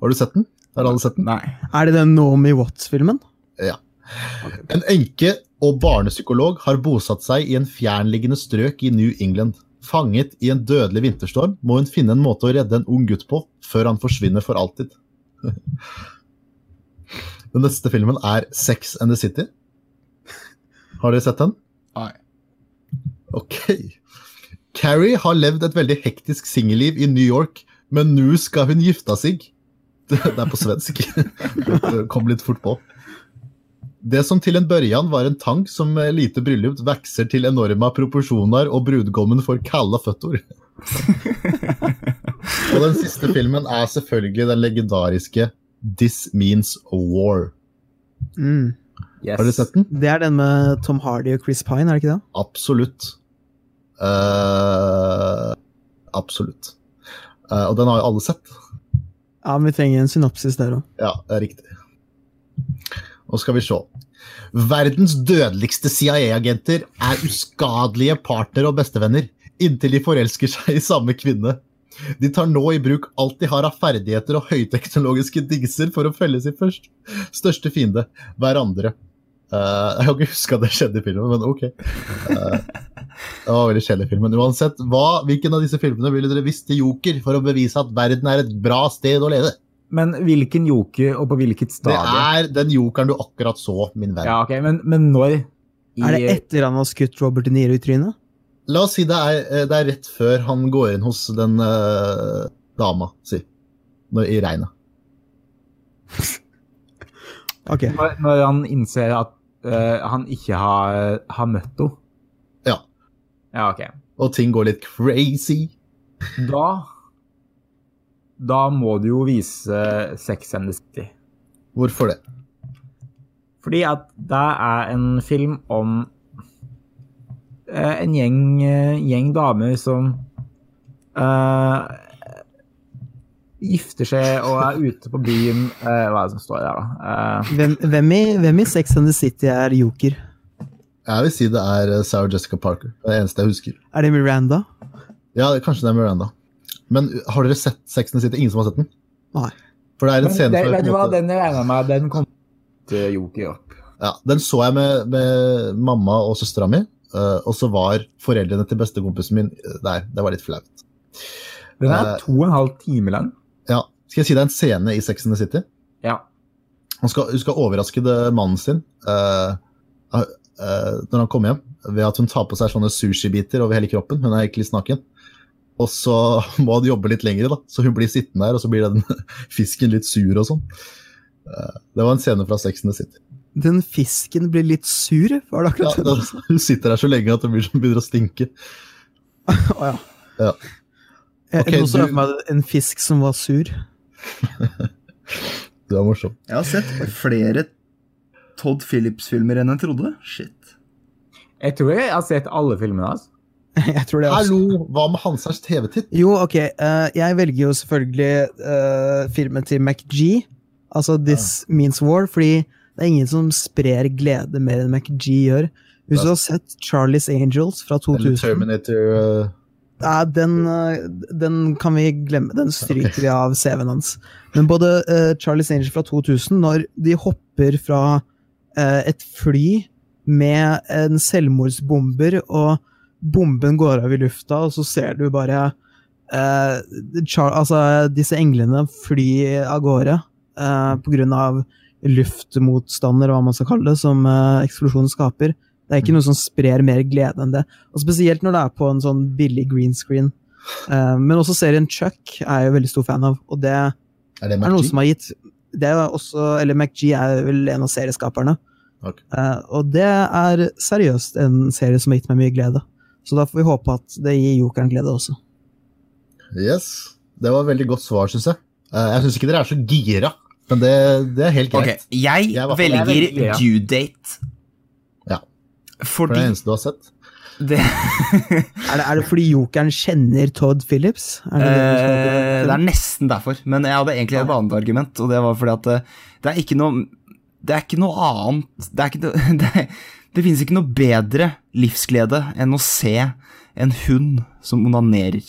Har du sett den? Har alle sett den? Nei. Er det den Naomi Watts-filmen? Ja. En enke og barnepsykolog har bosatt seg i en fjernliggende strøk i New England. Fanget i en dødelig vinterstorm må hun finne en måte å redde en ung gutt på, før han forsvinner for alltid. *laughs* Den neste filmen er Sex and the City. Har dere sett den? Nei. Ok. Carrie har levd et veldig hektisk singelliv i New York, men nå skal hun gifte seg. Det er på svensk. Det kom litt fort på. Det som til en børjan var en tank som med lite bryllup vokser til enorme proporsjoner, og brudgommen får kalde føtter. og den siste filmen er selvfølgelig den legendariske This Means War. Mm. Yes. Har dere sett den? Det er den med Tom Hardy og Chris Pine, er det ikke det? Absolutt. Uh, absolutt. Uh, og den har jo alle sett. Ja, men vi trenger en synopsis der òg. Ja, det er riktig. Nå skal vi se. Verdens dødeligste CIA-agenter er uskadelige partnere og bestevenner, inntil de forelsker seg i samme kvinne. De tar nå i bruk alt de har av ferdigheter og høyteknologiske dingser for å felle sin først. største fiende, hverandre. Uh, jeg har ikke huska det skjedde i filmen, men ok. Eh, det var veldig kjedelig film. Men uansett, hva, hvilken av disse filmene ville dere visst til Joker for å bevise at verden er et bra sted å leve? Men hvilken joker, og på hvilket Det er den jokeren du akkurat så, min venn. Ja, ok, men, men når? I, Er det etter han har skutt Robert De Niro i trynet? La oss si det er, eh, det er rett før han går inn hos den uh, dama si. Når, I regnet. Ok. når, når han innser at uh, han ikke har, har møtt henne? Ja. Ok. Og ting går litt crazy. Da Da må du jo vise Sex and the City. Hvorfor det? Fordi at det er en film om eh, en gjeng, eh, gjeng damer som uh, gifter seg og er ute på byen uh, Hva er det som står der, da? Uh, Hvem, hvem, i, hvem i Sex and the City er joker? Jeg vil si det er eh, Sarah Jessica Parker. Det er det eneste jeg husker. Er det Miranda? Ja, kanskje det er Miranda. Men uh, har dere sett Sex and the City? Ingen som har sett den? Nei. For det er en scene det, vet du hva, måte- den jeg med den kom til Joker opp. Ja, den så jeg med, med mamma og søstera mi, eh, og så var foreldrene til bestekompisen min der. Det var litt flaut. Den Eh, er to og en halv time lang. Ja. Skal jeg si deg en scene i Sex and the City? Ja. Hun skal, hun skal overraske det, mannen sin Uh, eh, når han kom hjem, ved at hun tar på seg sånne sushibiter over hele kroppen. Hun er egentlig snaken. Og så *laughs* må han jobbe litt lenger, da. så hun blir sittende der, og så blir den *laughs* fisken litt sur og sånn. Eh, det var en scene fra Sex and the City. Den fisken blir litt sur, var det akkurat ja, det? hun sitter der så lenge at hun begynner å stinke. *laughs* Å ja. Ja. Jeg Ok, jeg så du- meg en fisk som var sur. Det var morsomt. Jeg har sett flere Todd Phillips-filmer enn jeg trodde. Shit. Jeg tror jeg har sett alle filmene hans. *laughs* Jeg tror det. Hallo, hva med Hansers TV-titt? Jo, ok. Uh, jeg velger jo selvfølgelig uh, filmen til McG, altså This Means War, fordi det er ingen som sprer glede mer enn McG gjør. Hvis du har sett Charlie's Angels fra 2000 Eller Terminator uh... Nei, den, eh, den kan vi glemme. Den stryker vi av CV-en hans. Men både uh, Charlie's Angels fra 2000, når de hopper fra eh, et fly med en selvmordsbomber, og bomben går av i lufta, og så ser du bare eh, altså, disse englene fly av gårde eh, på grunn av luftmotstander, hva man skal kalle det, som eh, eksplosjonen skaper. Det er ikke noe som sprer mer glede enn det. Og Spesielt når det er på en sånn billig green screen. Eh, men også serien Chuck er jeg jo veldig stor fan av, og det er Er noe som har gitt det er også, Eller McG er vel en av serieskaperne. Ok. Uh, og det er seriøst en serie som har gitt meg mye glede. Så da får vi håpe at det gir jokeren glede også. Yes. Det var et veldig godt svar, syns jeg. Uh, jeg syns ikke dere er så gira, men det, det er helt greit. jeg Jeg velger Jeg velger, ja. due date. Ja. Fordi For det eneste du har sett. det, *laughs* Er det, er det fordi jokeren kjenner Todd Phillips? Er det det Eh, det er nesten derfor, men jeg hadde egentlig et annet argument, og det var fordi at det, det er ikke noe Det er ikke noe annet Det, er ikke *laughs* det, det finnes ikke noe bedre livsglede enn å se en hund som onanerer.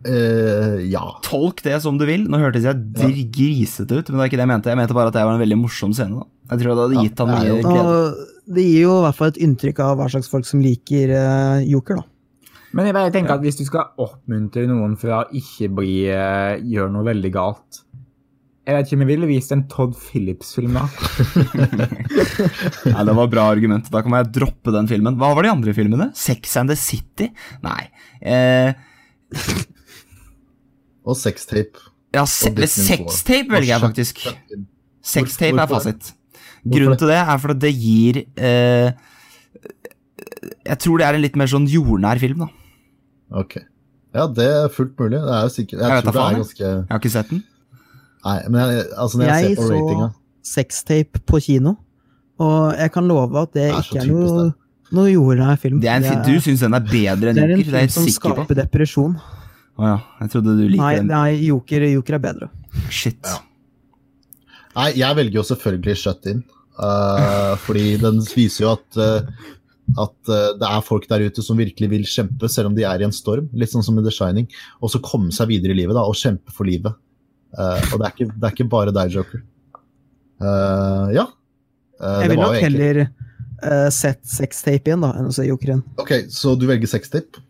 Uh, ja. Tolk det som du vil. Nå hørtes jeg grisete ut, men det er ikke det jeg mente. Jeg mente bare at det var en veldig morsom scene. da Jeg tror det hadde Ja, gitt han det er mye jo- glede. Det gir jo i hvert fall et inntrykk av hva slags folk som liker uh, joker, da. Men jeg bare tenker at hvis du skal oppmuntre noen for å ikke bli, uh, gjøre noe veldig galt Jeg vet ikke om jeg ville vist en Todd Phillips-film da. *laughs* Nei, Det var bra argument. Da kan jeg droppe den filmen. Hva var de andre filmene? Sex and the City? Nei. Eh, Og sextape. ja, se sextape velger jeg faktisk. Sextape er fasit. Grunnen til det er for at det gir eh, Jeg tror det er en litt mer sånn jordnær film, da. Ok. Ja, det er fullt mulig. Det er jo sikkert Jeg, Jeg vet da tror det faen, er ganske Jeg har ikke sett den. Nei, men jeg, altså når jeg, Jeg ser på ratinga så sextape på kino, og jeg kan love at det Det er ikke er noe, noe jordnær film. Det er en, du syns den er bedre enn Joker? det er en? Det er film som skaper på. depresjon. Å ja, jeg trodde du Nei, den. nei joker, joker er bedre. Shit. Ja. Nei, jeg velger jo selvfølgelig Shut In. Uh, fordi den viser jo at, uh, at uh, det er folk der ute som virkelig vil kjempe, selv om de er i en storm. Litt sånn som i The Shining. Og så komme seg videre i livet da, og kjempe for livet. Eh, og det er, ikke, det er ikke bare deg, Joker. Uh, ja. Uh, Jeg ville nok egentlig heller uh, sett sextape igjen, da, enn å se jokeren. Ok, så du velger sextape?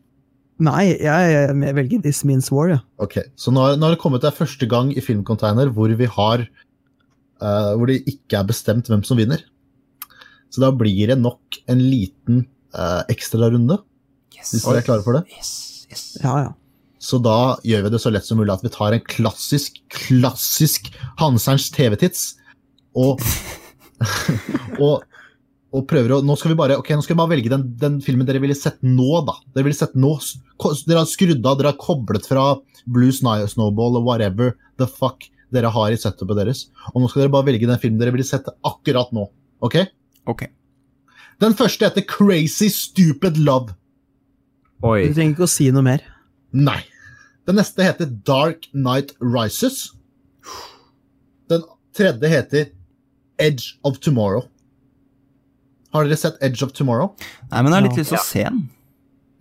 Nei, jeg, jeg velger This Means War, ja. Ok, så nå har, nå har det kommet til første gang i Filmcontainer hvor vi har eh, Hvor det ikke er bestemt hvem som vinner. Så da blir det nok en liten uh, ekstrarunde, Yes. hvis dere er klare for det. Yes, yes. Ja, ja. Så da gjør vi det så lett som mulig at vi tar en klassisk, klassisk Hanserns TV-tits og, *laughs* og, og prøver å Nå skal vi bare ok, nå skal vi bare velge den, den filmen dere ville sett nå, da. Dere ville sett nå. Dere har skrudd av, dere har koblet fra Blue Snowball og whatever the fuck dere har i setupet deres. Og nå skal dere bare velge den filmen dere ville sett akkurat nå. Ok? Ok. Den første heter Crazy Stupid Love. Oi. Du trenger ikke å si noe mer. Nei. Den neste heter Dark Night Rises. Den tredje heter Edge of Tomorrow. Har dere sett Edge of Tomorrow? Nei, men jeg har litt lyst til å se den.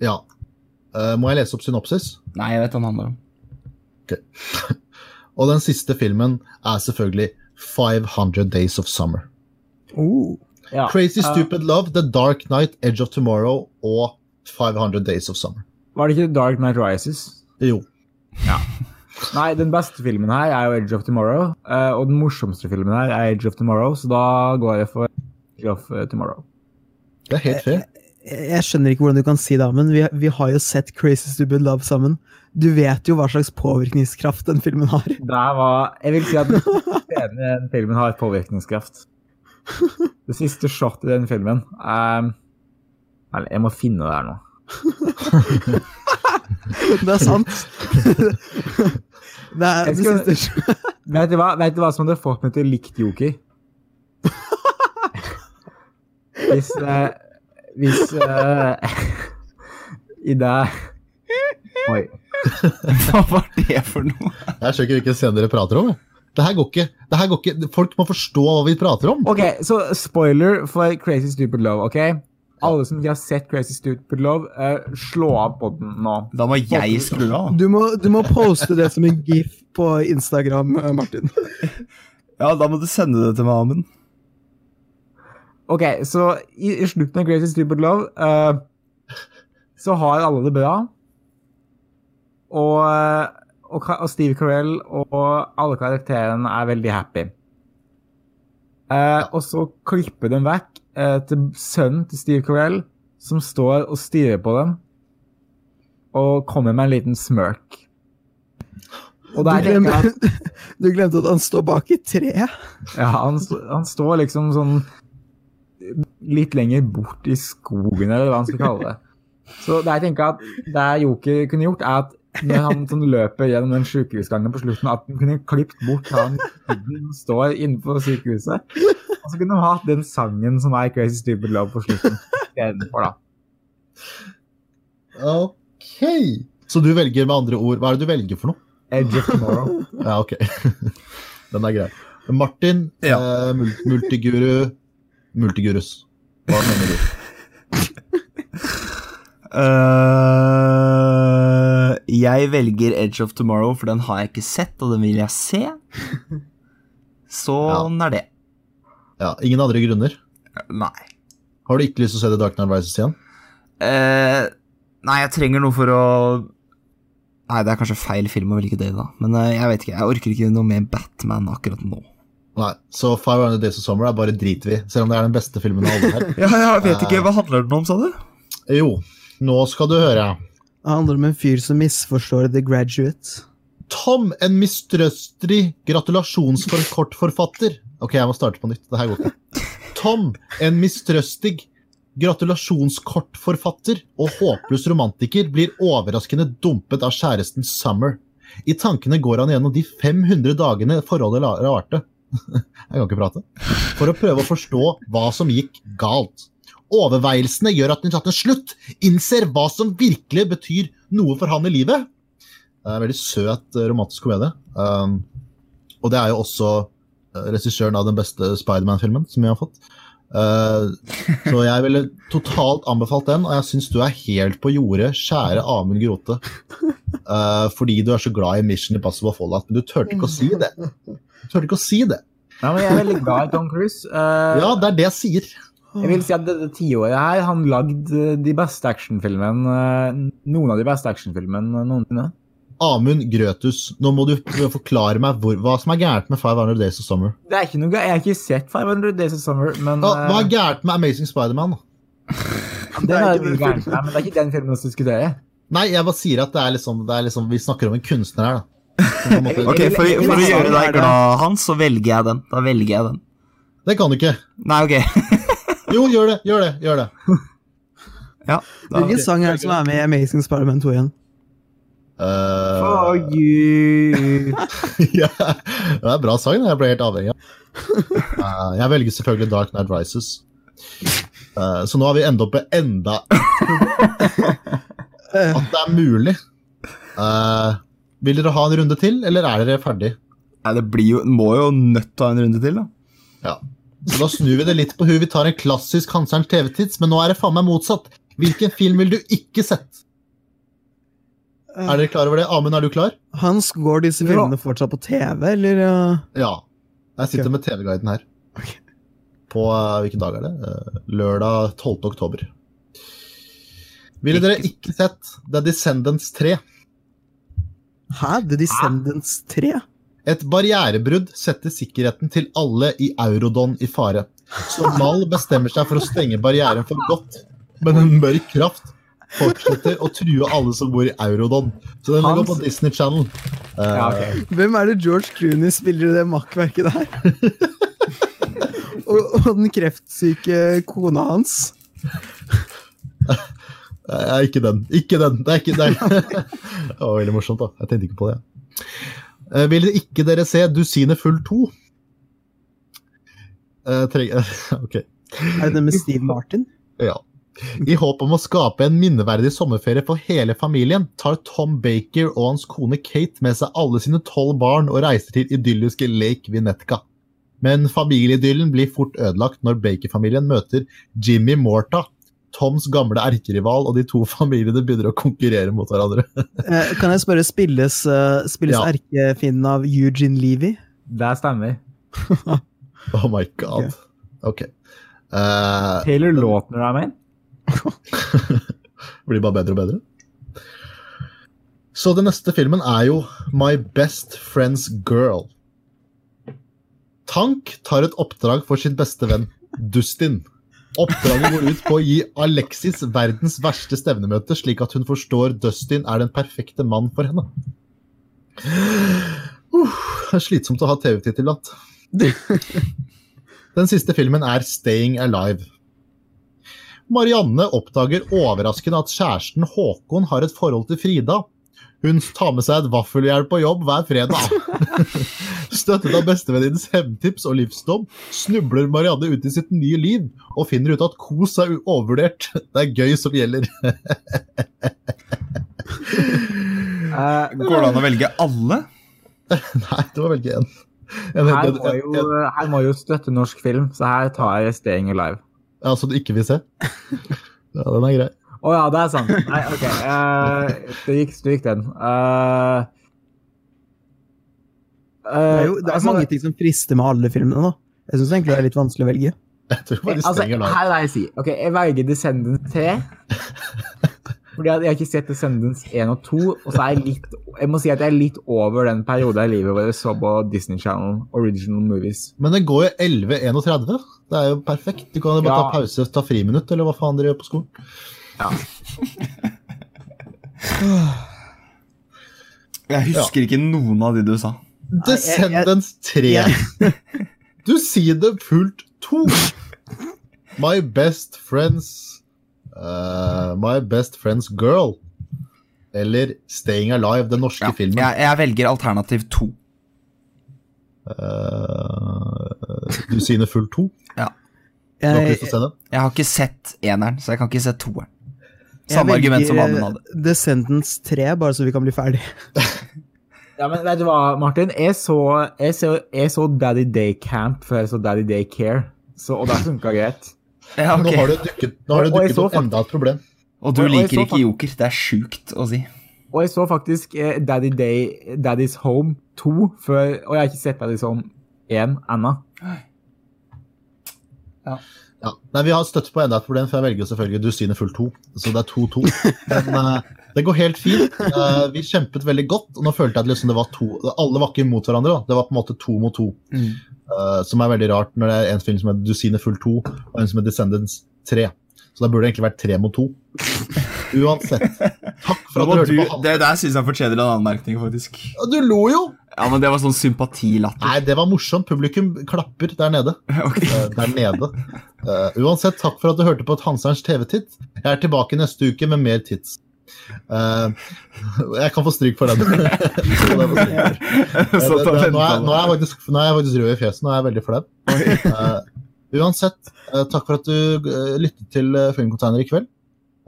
Ja. Uh, må jeg lese opp synopsis? Nei, jeg vet hva den handler om. *laughs* Og den siste filmen er selvfølgelig 500 Days of Summer. Uh, Ja. Crazy Stupid Love, The Dark Night, Edge of Tomorrow og 500 Days of Summer. Var det ikke Dark Night Rises? Jo. Nei, den beste filmen her er jo Edge of Tomorrow. eh, og den morsomste filmen her er Edge of Tomorrow, så da går jeg for Edge of eh, Tomorrow. Det er helt fair. Jeg jeg skjønner ikke hvordan du kan si det, men vi, vi har jo sett Crazy Stupid Love sammen. Du vet jo hva slags påvirkningskraft den filmen har. *laughs* Det var Jeg vil si at den filmen har påvirkningskraft. Det siste shot i den filmen um, jeg må finne det her nå. *laughs* Det er sant. Det er skal, det siste *laughs* Vet du hva, vet du hva som hadde fått meg til å like Joker? Hvis uh, Hvis uh, *laughs* I dag Oi. Hva var det for noe? Jeg skjønner ikke hvilken scene dere prater om. Det her går ikke. Det her går ikke. Folk må forstå hva vi prater om. OK, så spoiler for Crazy Stupid Love. ok? Alle som ikke har sett Crazy Stupid Love, uh, slå av på den nå. Da må jeg skru av. Du må, du må poste det som en gif på Instagram, eh, Martin. *laughs* Ja, da må du sende det til meg, Amund. Ok, så i, i slutten av Crazy Stupid Love uh, så har alle det bra. Og, og, og Steve Carell og alle karakterene er veldig happy. Eh, og så klipper de vekk eh, til sønnen til Steve Carell, som står og stirrer på dem. Og kommer med en liten smirk. Og Du jeg at *laughs* du glemte at han står bak i treet. Ja, han, han står liksom sånn litt lenger bort i skogen, eller hva han skal kalle det. Så det jeg tenker at det Joker kunne gjort, er at når han sånn løper gjennom den sykehusgangen på slutten, at han kunne klippet bort han som står innenfor sykehuset. Og så kunne de hatt den sangen som er Crazy Stupid Love på slutten. *laughs* Istedenfor, da. Ok. Så du velger med andre ord Hva er det du velger for noe? Edge of Tomorrow. *laughs* Ja, ok. *laughs* Den er grei. Martin, Ja. eh, multiguru Multigurus. Hva mener du? Uh, jeg velger Edge of Tomorrow, for den har jeg ikke sett, og den vil jeg se. Sånn er det. Ja, Ingen andre grunner? Nei. Har du ikke lyst til å se The Dark Knight Rises igjen? Eh, nei, jeg trenger noe for å Nei, det er kanskje feil film å velge det, da. Men eh, jeg vet ikke, jeg orker ikke noe mer Batman akkurat nå. Nei. Så 500 Days of Summer er bare driter vi, selv om det er den beste filmen av alle her. *laughs* Ja, jeg vet ikke, Hva handler den om, sa du? Jo, nå skal du høre. Det handler om en fyr som misforstår The Graduate. Tom, en mistrøstrig gratulasjonskortforfatter. Ok, jeg må starte på nytt. Det her går ikke. Tom, en mistrøstig gratulasjonskortforfatter og håpløs romantiker, blir overraskende dumpet av kjæresten Summer. I tankene går han gjennom de 500 dagene forholdet varte. *laughs* Jeg kan ikke prate. For å prøve å forstå hva som gikk galt. Overveielsene gjør at han tatt en slutt, innser hva som virkelig betyr noe for han i livet. Det er en veldig søt eh, romantisk komedie. Um, og det er jo også eh, regissøren av den beste Spiderman-filmen som vi har fått. Uh, så jeg ville totalt anbefalt den, og jeg syns du er helt på jordet, kjære Amund Grote. Uh, fordi du er så glad i Mission Impossible Fallout, men du turte ikke å si det. Du turte ikke å si det. Nei, men jeg er veldig glad i Tom Cruise. Uh, Ja, det er det jeg sier. Jeg vil si at dette tiåret her, han lagd eh, de beste actionfilmene, noen av de beste actionfilmene noensinne. Amund Grøtus, nå må du forklare meg hvor, hva som er gærent med 500 Days of Summer. Det er ikke noe. Jeg har ikke sett 500 Days of Summer, men Hva, hva er eh, gærent med Amazing Spiderman? *laughs* det er mye gærent men det er ikke den filmen vi skal diskutere. Nei, jeg bare sier at det er liksom, det er liksom Vi snakker om en kunstner her, da. *laughs* Ok, For, for å gjøre deg glad, Hans, så velger jeg den. Da velger jeg den. Det kan du ikke. Nei, ok. *laughs* Jo, gjør det. Gjør det. gjør det. Ja, da, Hvilken sang er det som er med i Amazing Spiderman 2 igjen? Eh, Fuck you. *laughs* ja, det er bra sang. Jeg ble helt avhengig av. uh, *laughs* jeg velger selvfølgelig Dark Night Rises. Uh, så nå har vi endt opp med enda At det er mulig. Eh, vil dere ha en runde til, eller er dere ferdig? Nei, det blir jo, må jo nødt til å ha en runde til, da. Ja. Så da snur vi det litt på huet. Vi tar en klassisk hanserns TV-tids, men nå er det faen meg motsatt. Hvilken film vil du ikke sett? Er dere klar over det? Amund, er du klar? Hans, går disse Ja. fortsatt på TV, eller? Ja. Jeg sitter okay. med TV-guiden her. Ok. På eh, hvilken dag er det? Eh, lørdag 12. oktober. Ville dere ikke sett The Descendants 3? Hæ? The Descendants 3? Et barrierebrudd setter sikkerheten til alle i Eurodon i fare. Så Mal bestemmer seg for å stenge barrieren for godt, men en mørk kraft fortsetter å true alle som bor i Eurodon. Så den ligger på Disney Channel. Uh, Ja, okay. Hvem er det George Clooney spiller i det makkverket der? og, og den kreftsyke kona hans. Nei, ikke den. Ikke den. Det er ikke det. er- det var veldig morsomt, da. Jeg tenkte ikke på det. Uh, vil ikke dere se Dusine full 2? Uh, treng- ok. Er det den med Steve Martin? Ja. I håp om å skape en minneverdig sommerferie for hele familien, tar Tom Baker og hans kone Kate med seg alle sine tolv barn og reiser til idylliske Lake Vinetka. Men familieidyllen blir fort ødelagt når Baker-familien møter Jimmy Morta, Toms gamle erkerival, og de to *laughs* familiene begynner å konkurrere mot hverandre. *laughs* Eh, kan jeg spørre, spilles, uh, spilles Ja. erkefienden av Eugene Levy? Det stemmer. *laughs* Oh my god. Ok. Eh, Taylor Lautner er med. *laughs* blir bare bedre og bedre. Så den neste filmen er jo My Best Friend's Girl. Tank tar et oppdrag for sin beste venn, Dustin. Oppdraget går ut på å gi Alexis verdens verste stevnemøte, slik at hun forstår Dustin er den perfekte mann for henne. Uh, det er slitsomt å ha TV-tittel iblant. *laughs* Den siste filmen er Staying Alive. Marianne oppdager overraskende at kjæresten Håkon har et forhold til Frida. Hun tar med seg et vaffeljern på jobb hver fredag. *laughs* Støttet av bestevenninnens hevntips og livsdom snubler Marianne ut i sitt nye liv og finner ut at kos er overvurdert. Det er gøy som gjelder. Eh, Går det an å velge alle? *laughs* Nei, det må velge én. En, her, må jo, her må jo støtte norsk film, så her tar jeg Staying Alive. Ja, så du ikke vil se? Ja, den er grei. Å ja, det er sant. Nei, OK. Uh, gikk stryk den. Eh, Det er jo det er altså, mange ting som frister med alle filmene. da. Jeg syns egentlig det er litt vanskelig å velge. Jeg tror bare de Staying altså, her er det jeg sier. Ok, Jeg velger Descendant 3. *laughs* Fordi jeg har ikke sett Descendants 1 og 2. Og så er jeg litt Jeg må si at jeg er litt over den perioden i livet hvor jeg så på Disney Channel Original Movies. Men det går jo 11.31. Det er jo perfekt. Du kan jo bare Ja. ta pause, ta friminutt, eller hva faen dere gjør på skolen. Ja. *sighs* Jeg husker ikke noen av de du sa. Descendants *laughs* 3. Du sier det fullt to. My best friends uh, My best friends girl. Eller Staying Alive, den norske Ja, filmen. jeg, jeg velger alternativ to. Uh, du sier full fullt ja. Du har ikke lyst til å se den? Jeg har ikke sett eneren, så jeg kan ikke se toeren. Samme argument som Amund hadde. The Descendants 3, bare så vi kan bli ferdig. *laughs* Ja, men vet du hva, Martin? Jeg så, jeg så, jeg så Daddy Day Camp før jeg så Daddy Day Care. Så, og det funka greit. Ja, Nå har det dukket, nå har det dukket opp enda et problem. Og du Og- og liker ikke Joker. Det er sjukt å si. Og jeg så faktisk eh, Daddy Day, Daddy's Home 2 før Og jeg har ikke sett Daddy's Home 1 ennå. Ja. Nei, Vi har støtt på enda et problem, for jeg velger selvfølgelig Dusine full 2, Så det er 2-2. *laughs* Men eh, det går helt fint. Eh, vi kjempet veldig godt, og nå følte jeg at liksom det var to Alle var ikke mot hverandre. da. Det var på en måte to mot to. Mm. Eh, som er veldig rart når det er en film som heter Dusine full 2 og en som heter Descendants 3. Så da burde det egentlig vært tre mot to. Uansett. Takk for at du hørte på. det der syns jeg fortjener en anmerkning, faktisk. Du lo jo! Ja, men det var sånn sympatilatter. Nei, det var morsomt. Publikum klapper der nede. *laughs* Ok. Uh, der nede. Uh, uansett, takk for at du hørte på et Hanserens TV-titt. Jeg er tilbake neste uke med mer tits. Eh, *laughs* jeg kan få stryk for den. Nå, er, jeg faktisk, rød i fjeset. Nå er jeg veldig flau. Uh, uansett, uh, takk for at du lyttet til uh, Filmcontainer i kveld.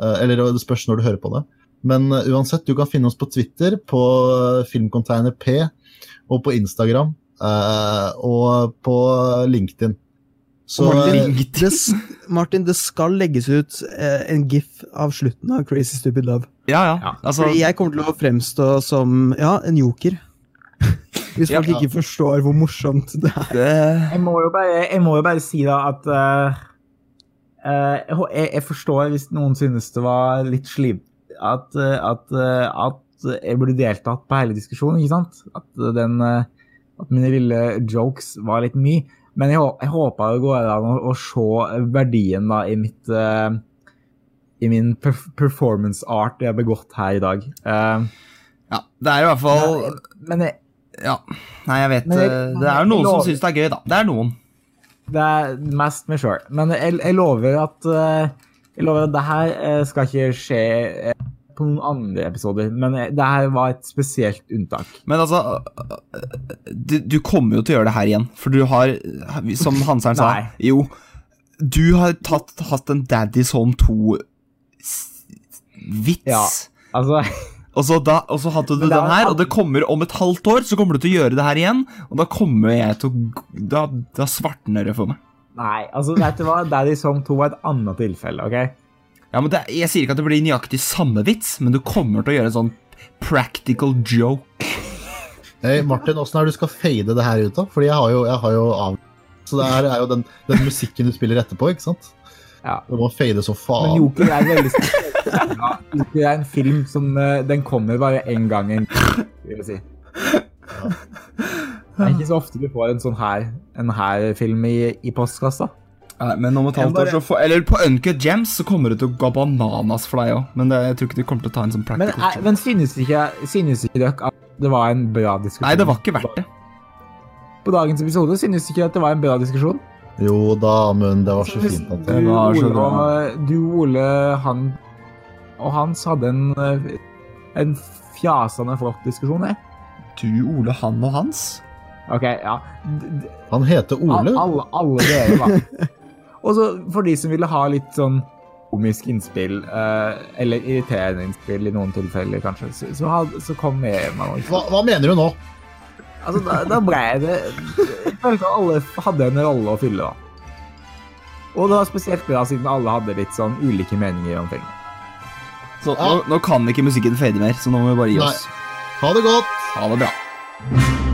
Eller det spørs når du hører på det. Men uansett, du kan finne oss på Twitter, på uh, Filmcontainer P, og på Instagram, og på LinkedIn. Så Martin eh. Det, Martin, det skal legges ut eh, en gif av slutten av Crazy Stupid Love. Ja, ja. Ja. Altså, Fordi jeg kommer til å fremstå som ja, en joker. *laughs* Hvis folk Ja. ikke forstår hvor morsomt det er. det, Jeg må jo bare, jeg må jo bare si da at uh, uh, jeg, jeg, forstår hvis noen synes det var litt sliv at, at, uh, at jeg burde deltatt på hele diskusjonen, ikke sant? At, den, at mine lille jokes var litt mye. Men jeg, jeg håper det går an å, å se verdien da i mitt uh, i min perf performance art jeg har begått her i dag. Uh, ja, det er i hvert fall men jeg, Ja. Nei, jeg vet jeg- eh, Det er jo noen som syns det er gøy, da. Det er noen. Det er mest meg sjøl. Men jeg, lover at uh, Jeg lover at det her skal ikke skje på noen andre episoder. Men eh, det her var et spesielt unntak. Men altså du, du kommer jo til å gjøre det her igjen, for du har, som Hanseren sa Jo, du har tatt, hatt en Daddy's Home 2-vits. Ja. Altså *laughs* Og så, da, og så hadde du den her, og det kommer om et halvt år, så kommer du til å gjøre det her igjen. Og da kommer jeg til å Da, da svartner det for meg. Nei, altså, vet du hva? Daddy's Home 2 var et annet tilfelle, OK? Ja, men det, Jeg sier ikke at det blir nøyaktig samme vits, men du kommer til å gjøre en sånn practical joke. Hei, Martin, åssen er det du skal fade det her ut, da? Fordi jeg har jo, jeg har jo av... Så det her er jo den, den musikken du spiller etterpå, ikke sant? Ja. Du må fade som Men. Joker er veldig. Ja, Joker er en film som eh, Den kommer bare én gang, en, vil jeg si. Det er ikke så ofte du får en sånn her, en her film i, i postkassa. Nei, men om et halvt halvt år så får Eller på Uncut Gems så kommer det til å gå bananas for deg òg, men det, jeg tror ikke de kommer til å ta en sånn Men, practical er, joke. men synes ikke, synes ikke dere at det var en bra diskusjon? Nei, det var ikke verdt det. På dagens episode synes ikke at det var en bra diskusjon? Jo da, men det var så fint at Det Du, var så Ole, og, du, Ole, han og Hans hadde en, eh, en fjasende flott diskusjon, jeg. Du, Ole, han og Hans? Ok, ja. D- Han heter All, Ole. alle, alle dere, da. *laughs* Og så for de som ville ha litt sånn komisk innspill, eh, eller irriterende innspill i noen tilfeller, kanskje, så, så, had, så kom noe. Hva, hva mener du nå? Altså, da, da ble det Jeg følte at alle hadde en rolle å fylle, da. Og det var spesielt bra siden alle hadde litt sånn ulike meninger om ting. Så nå, nå kan ikke musikken fade mer, så nå må vi bare gi Nei. oss. Ha det godt! Ha det bra.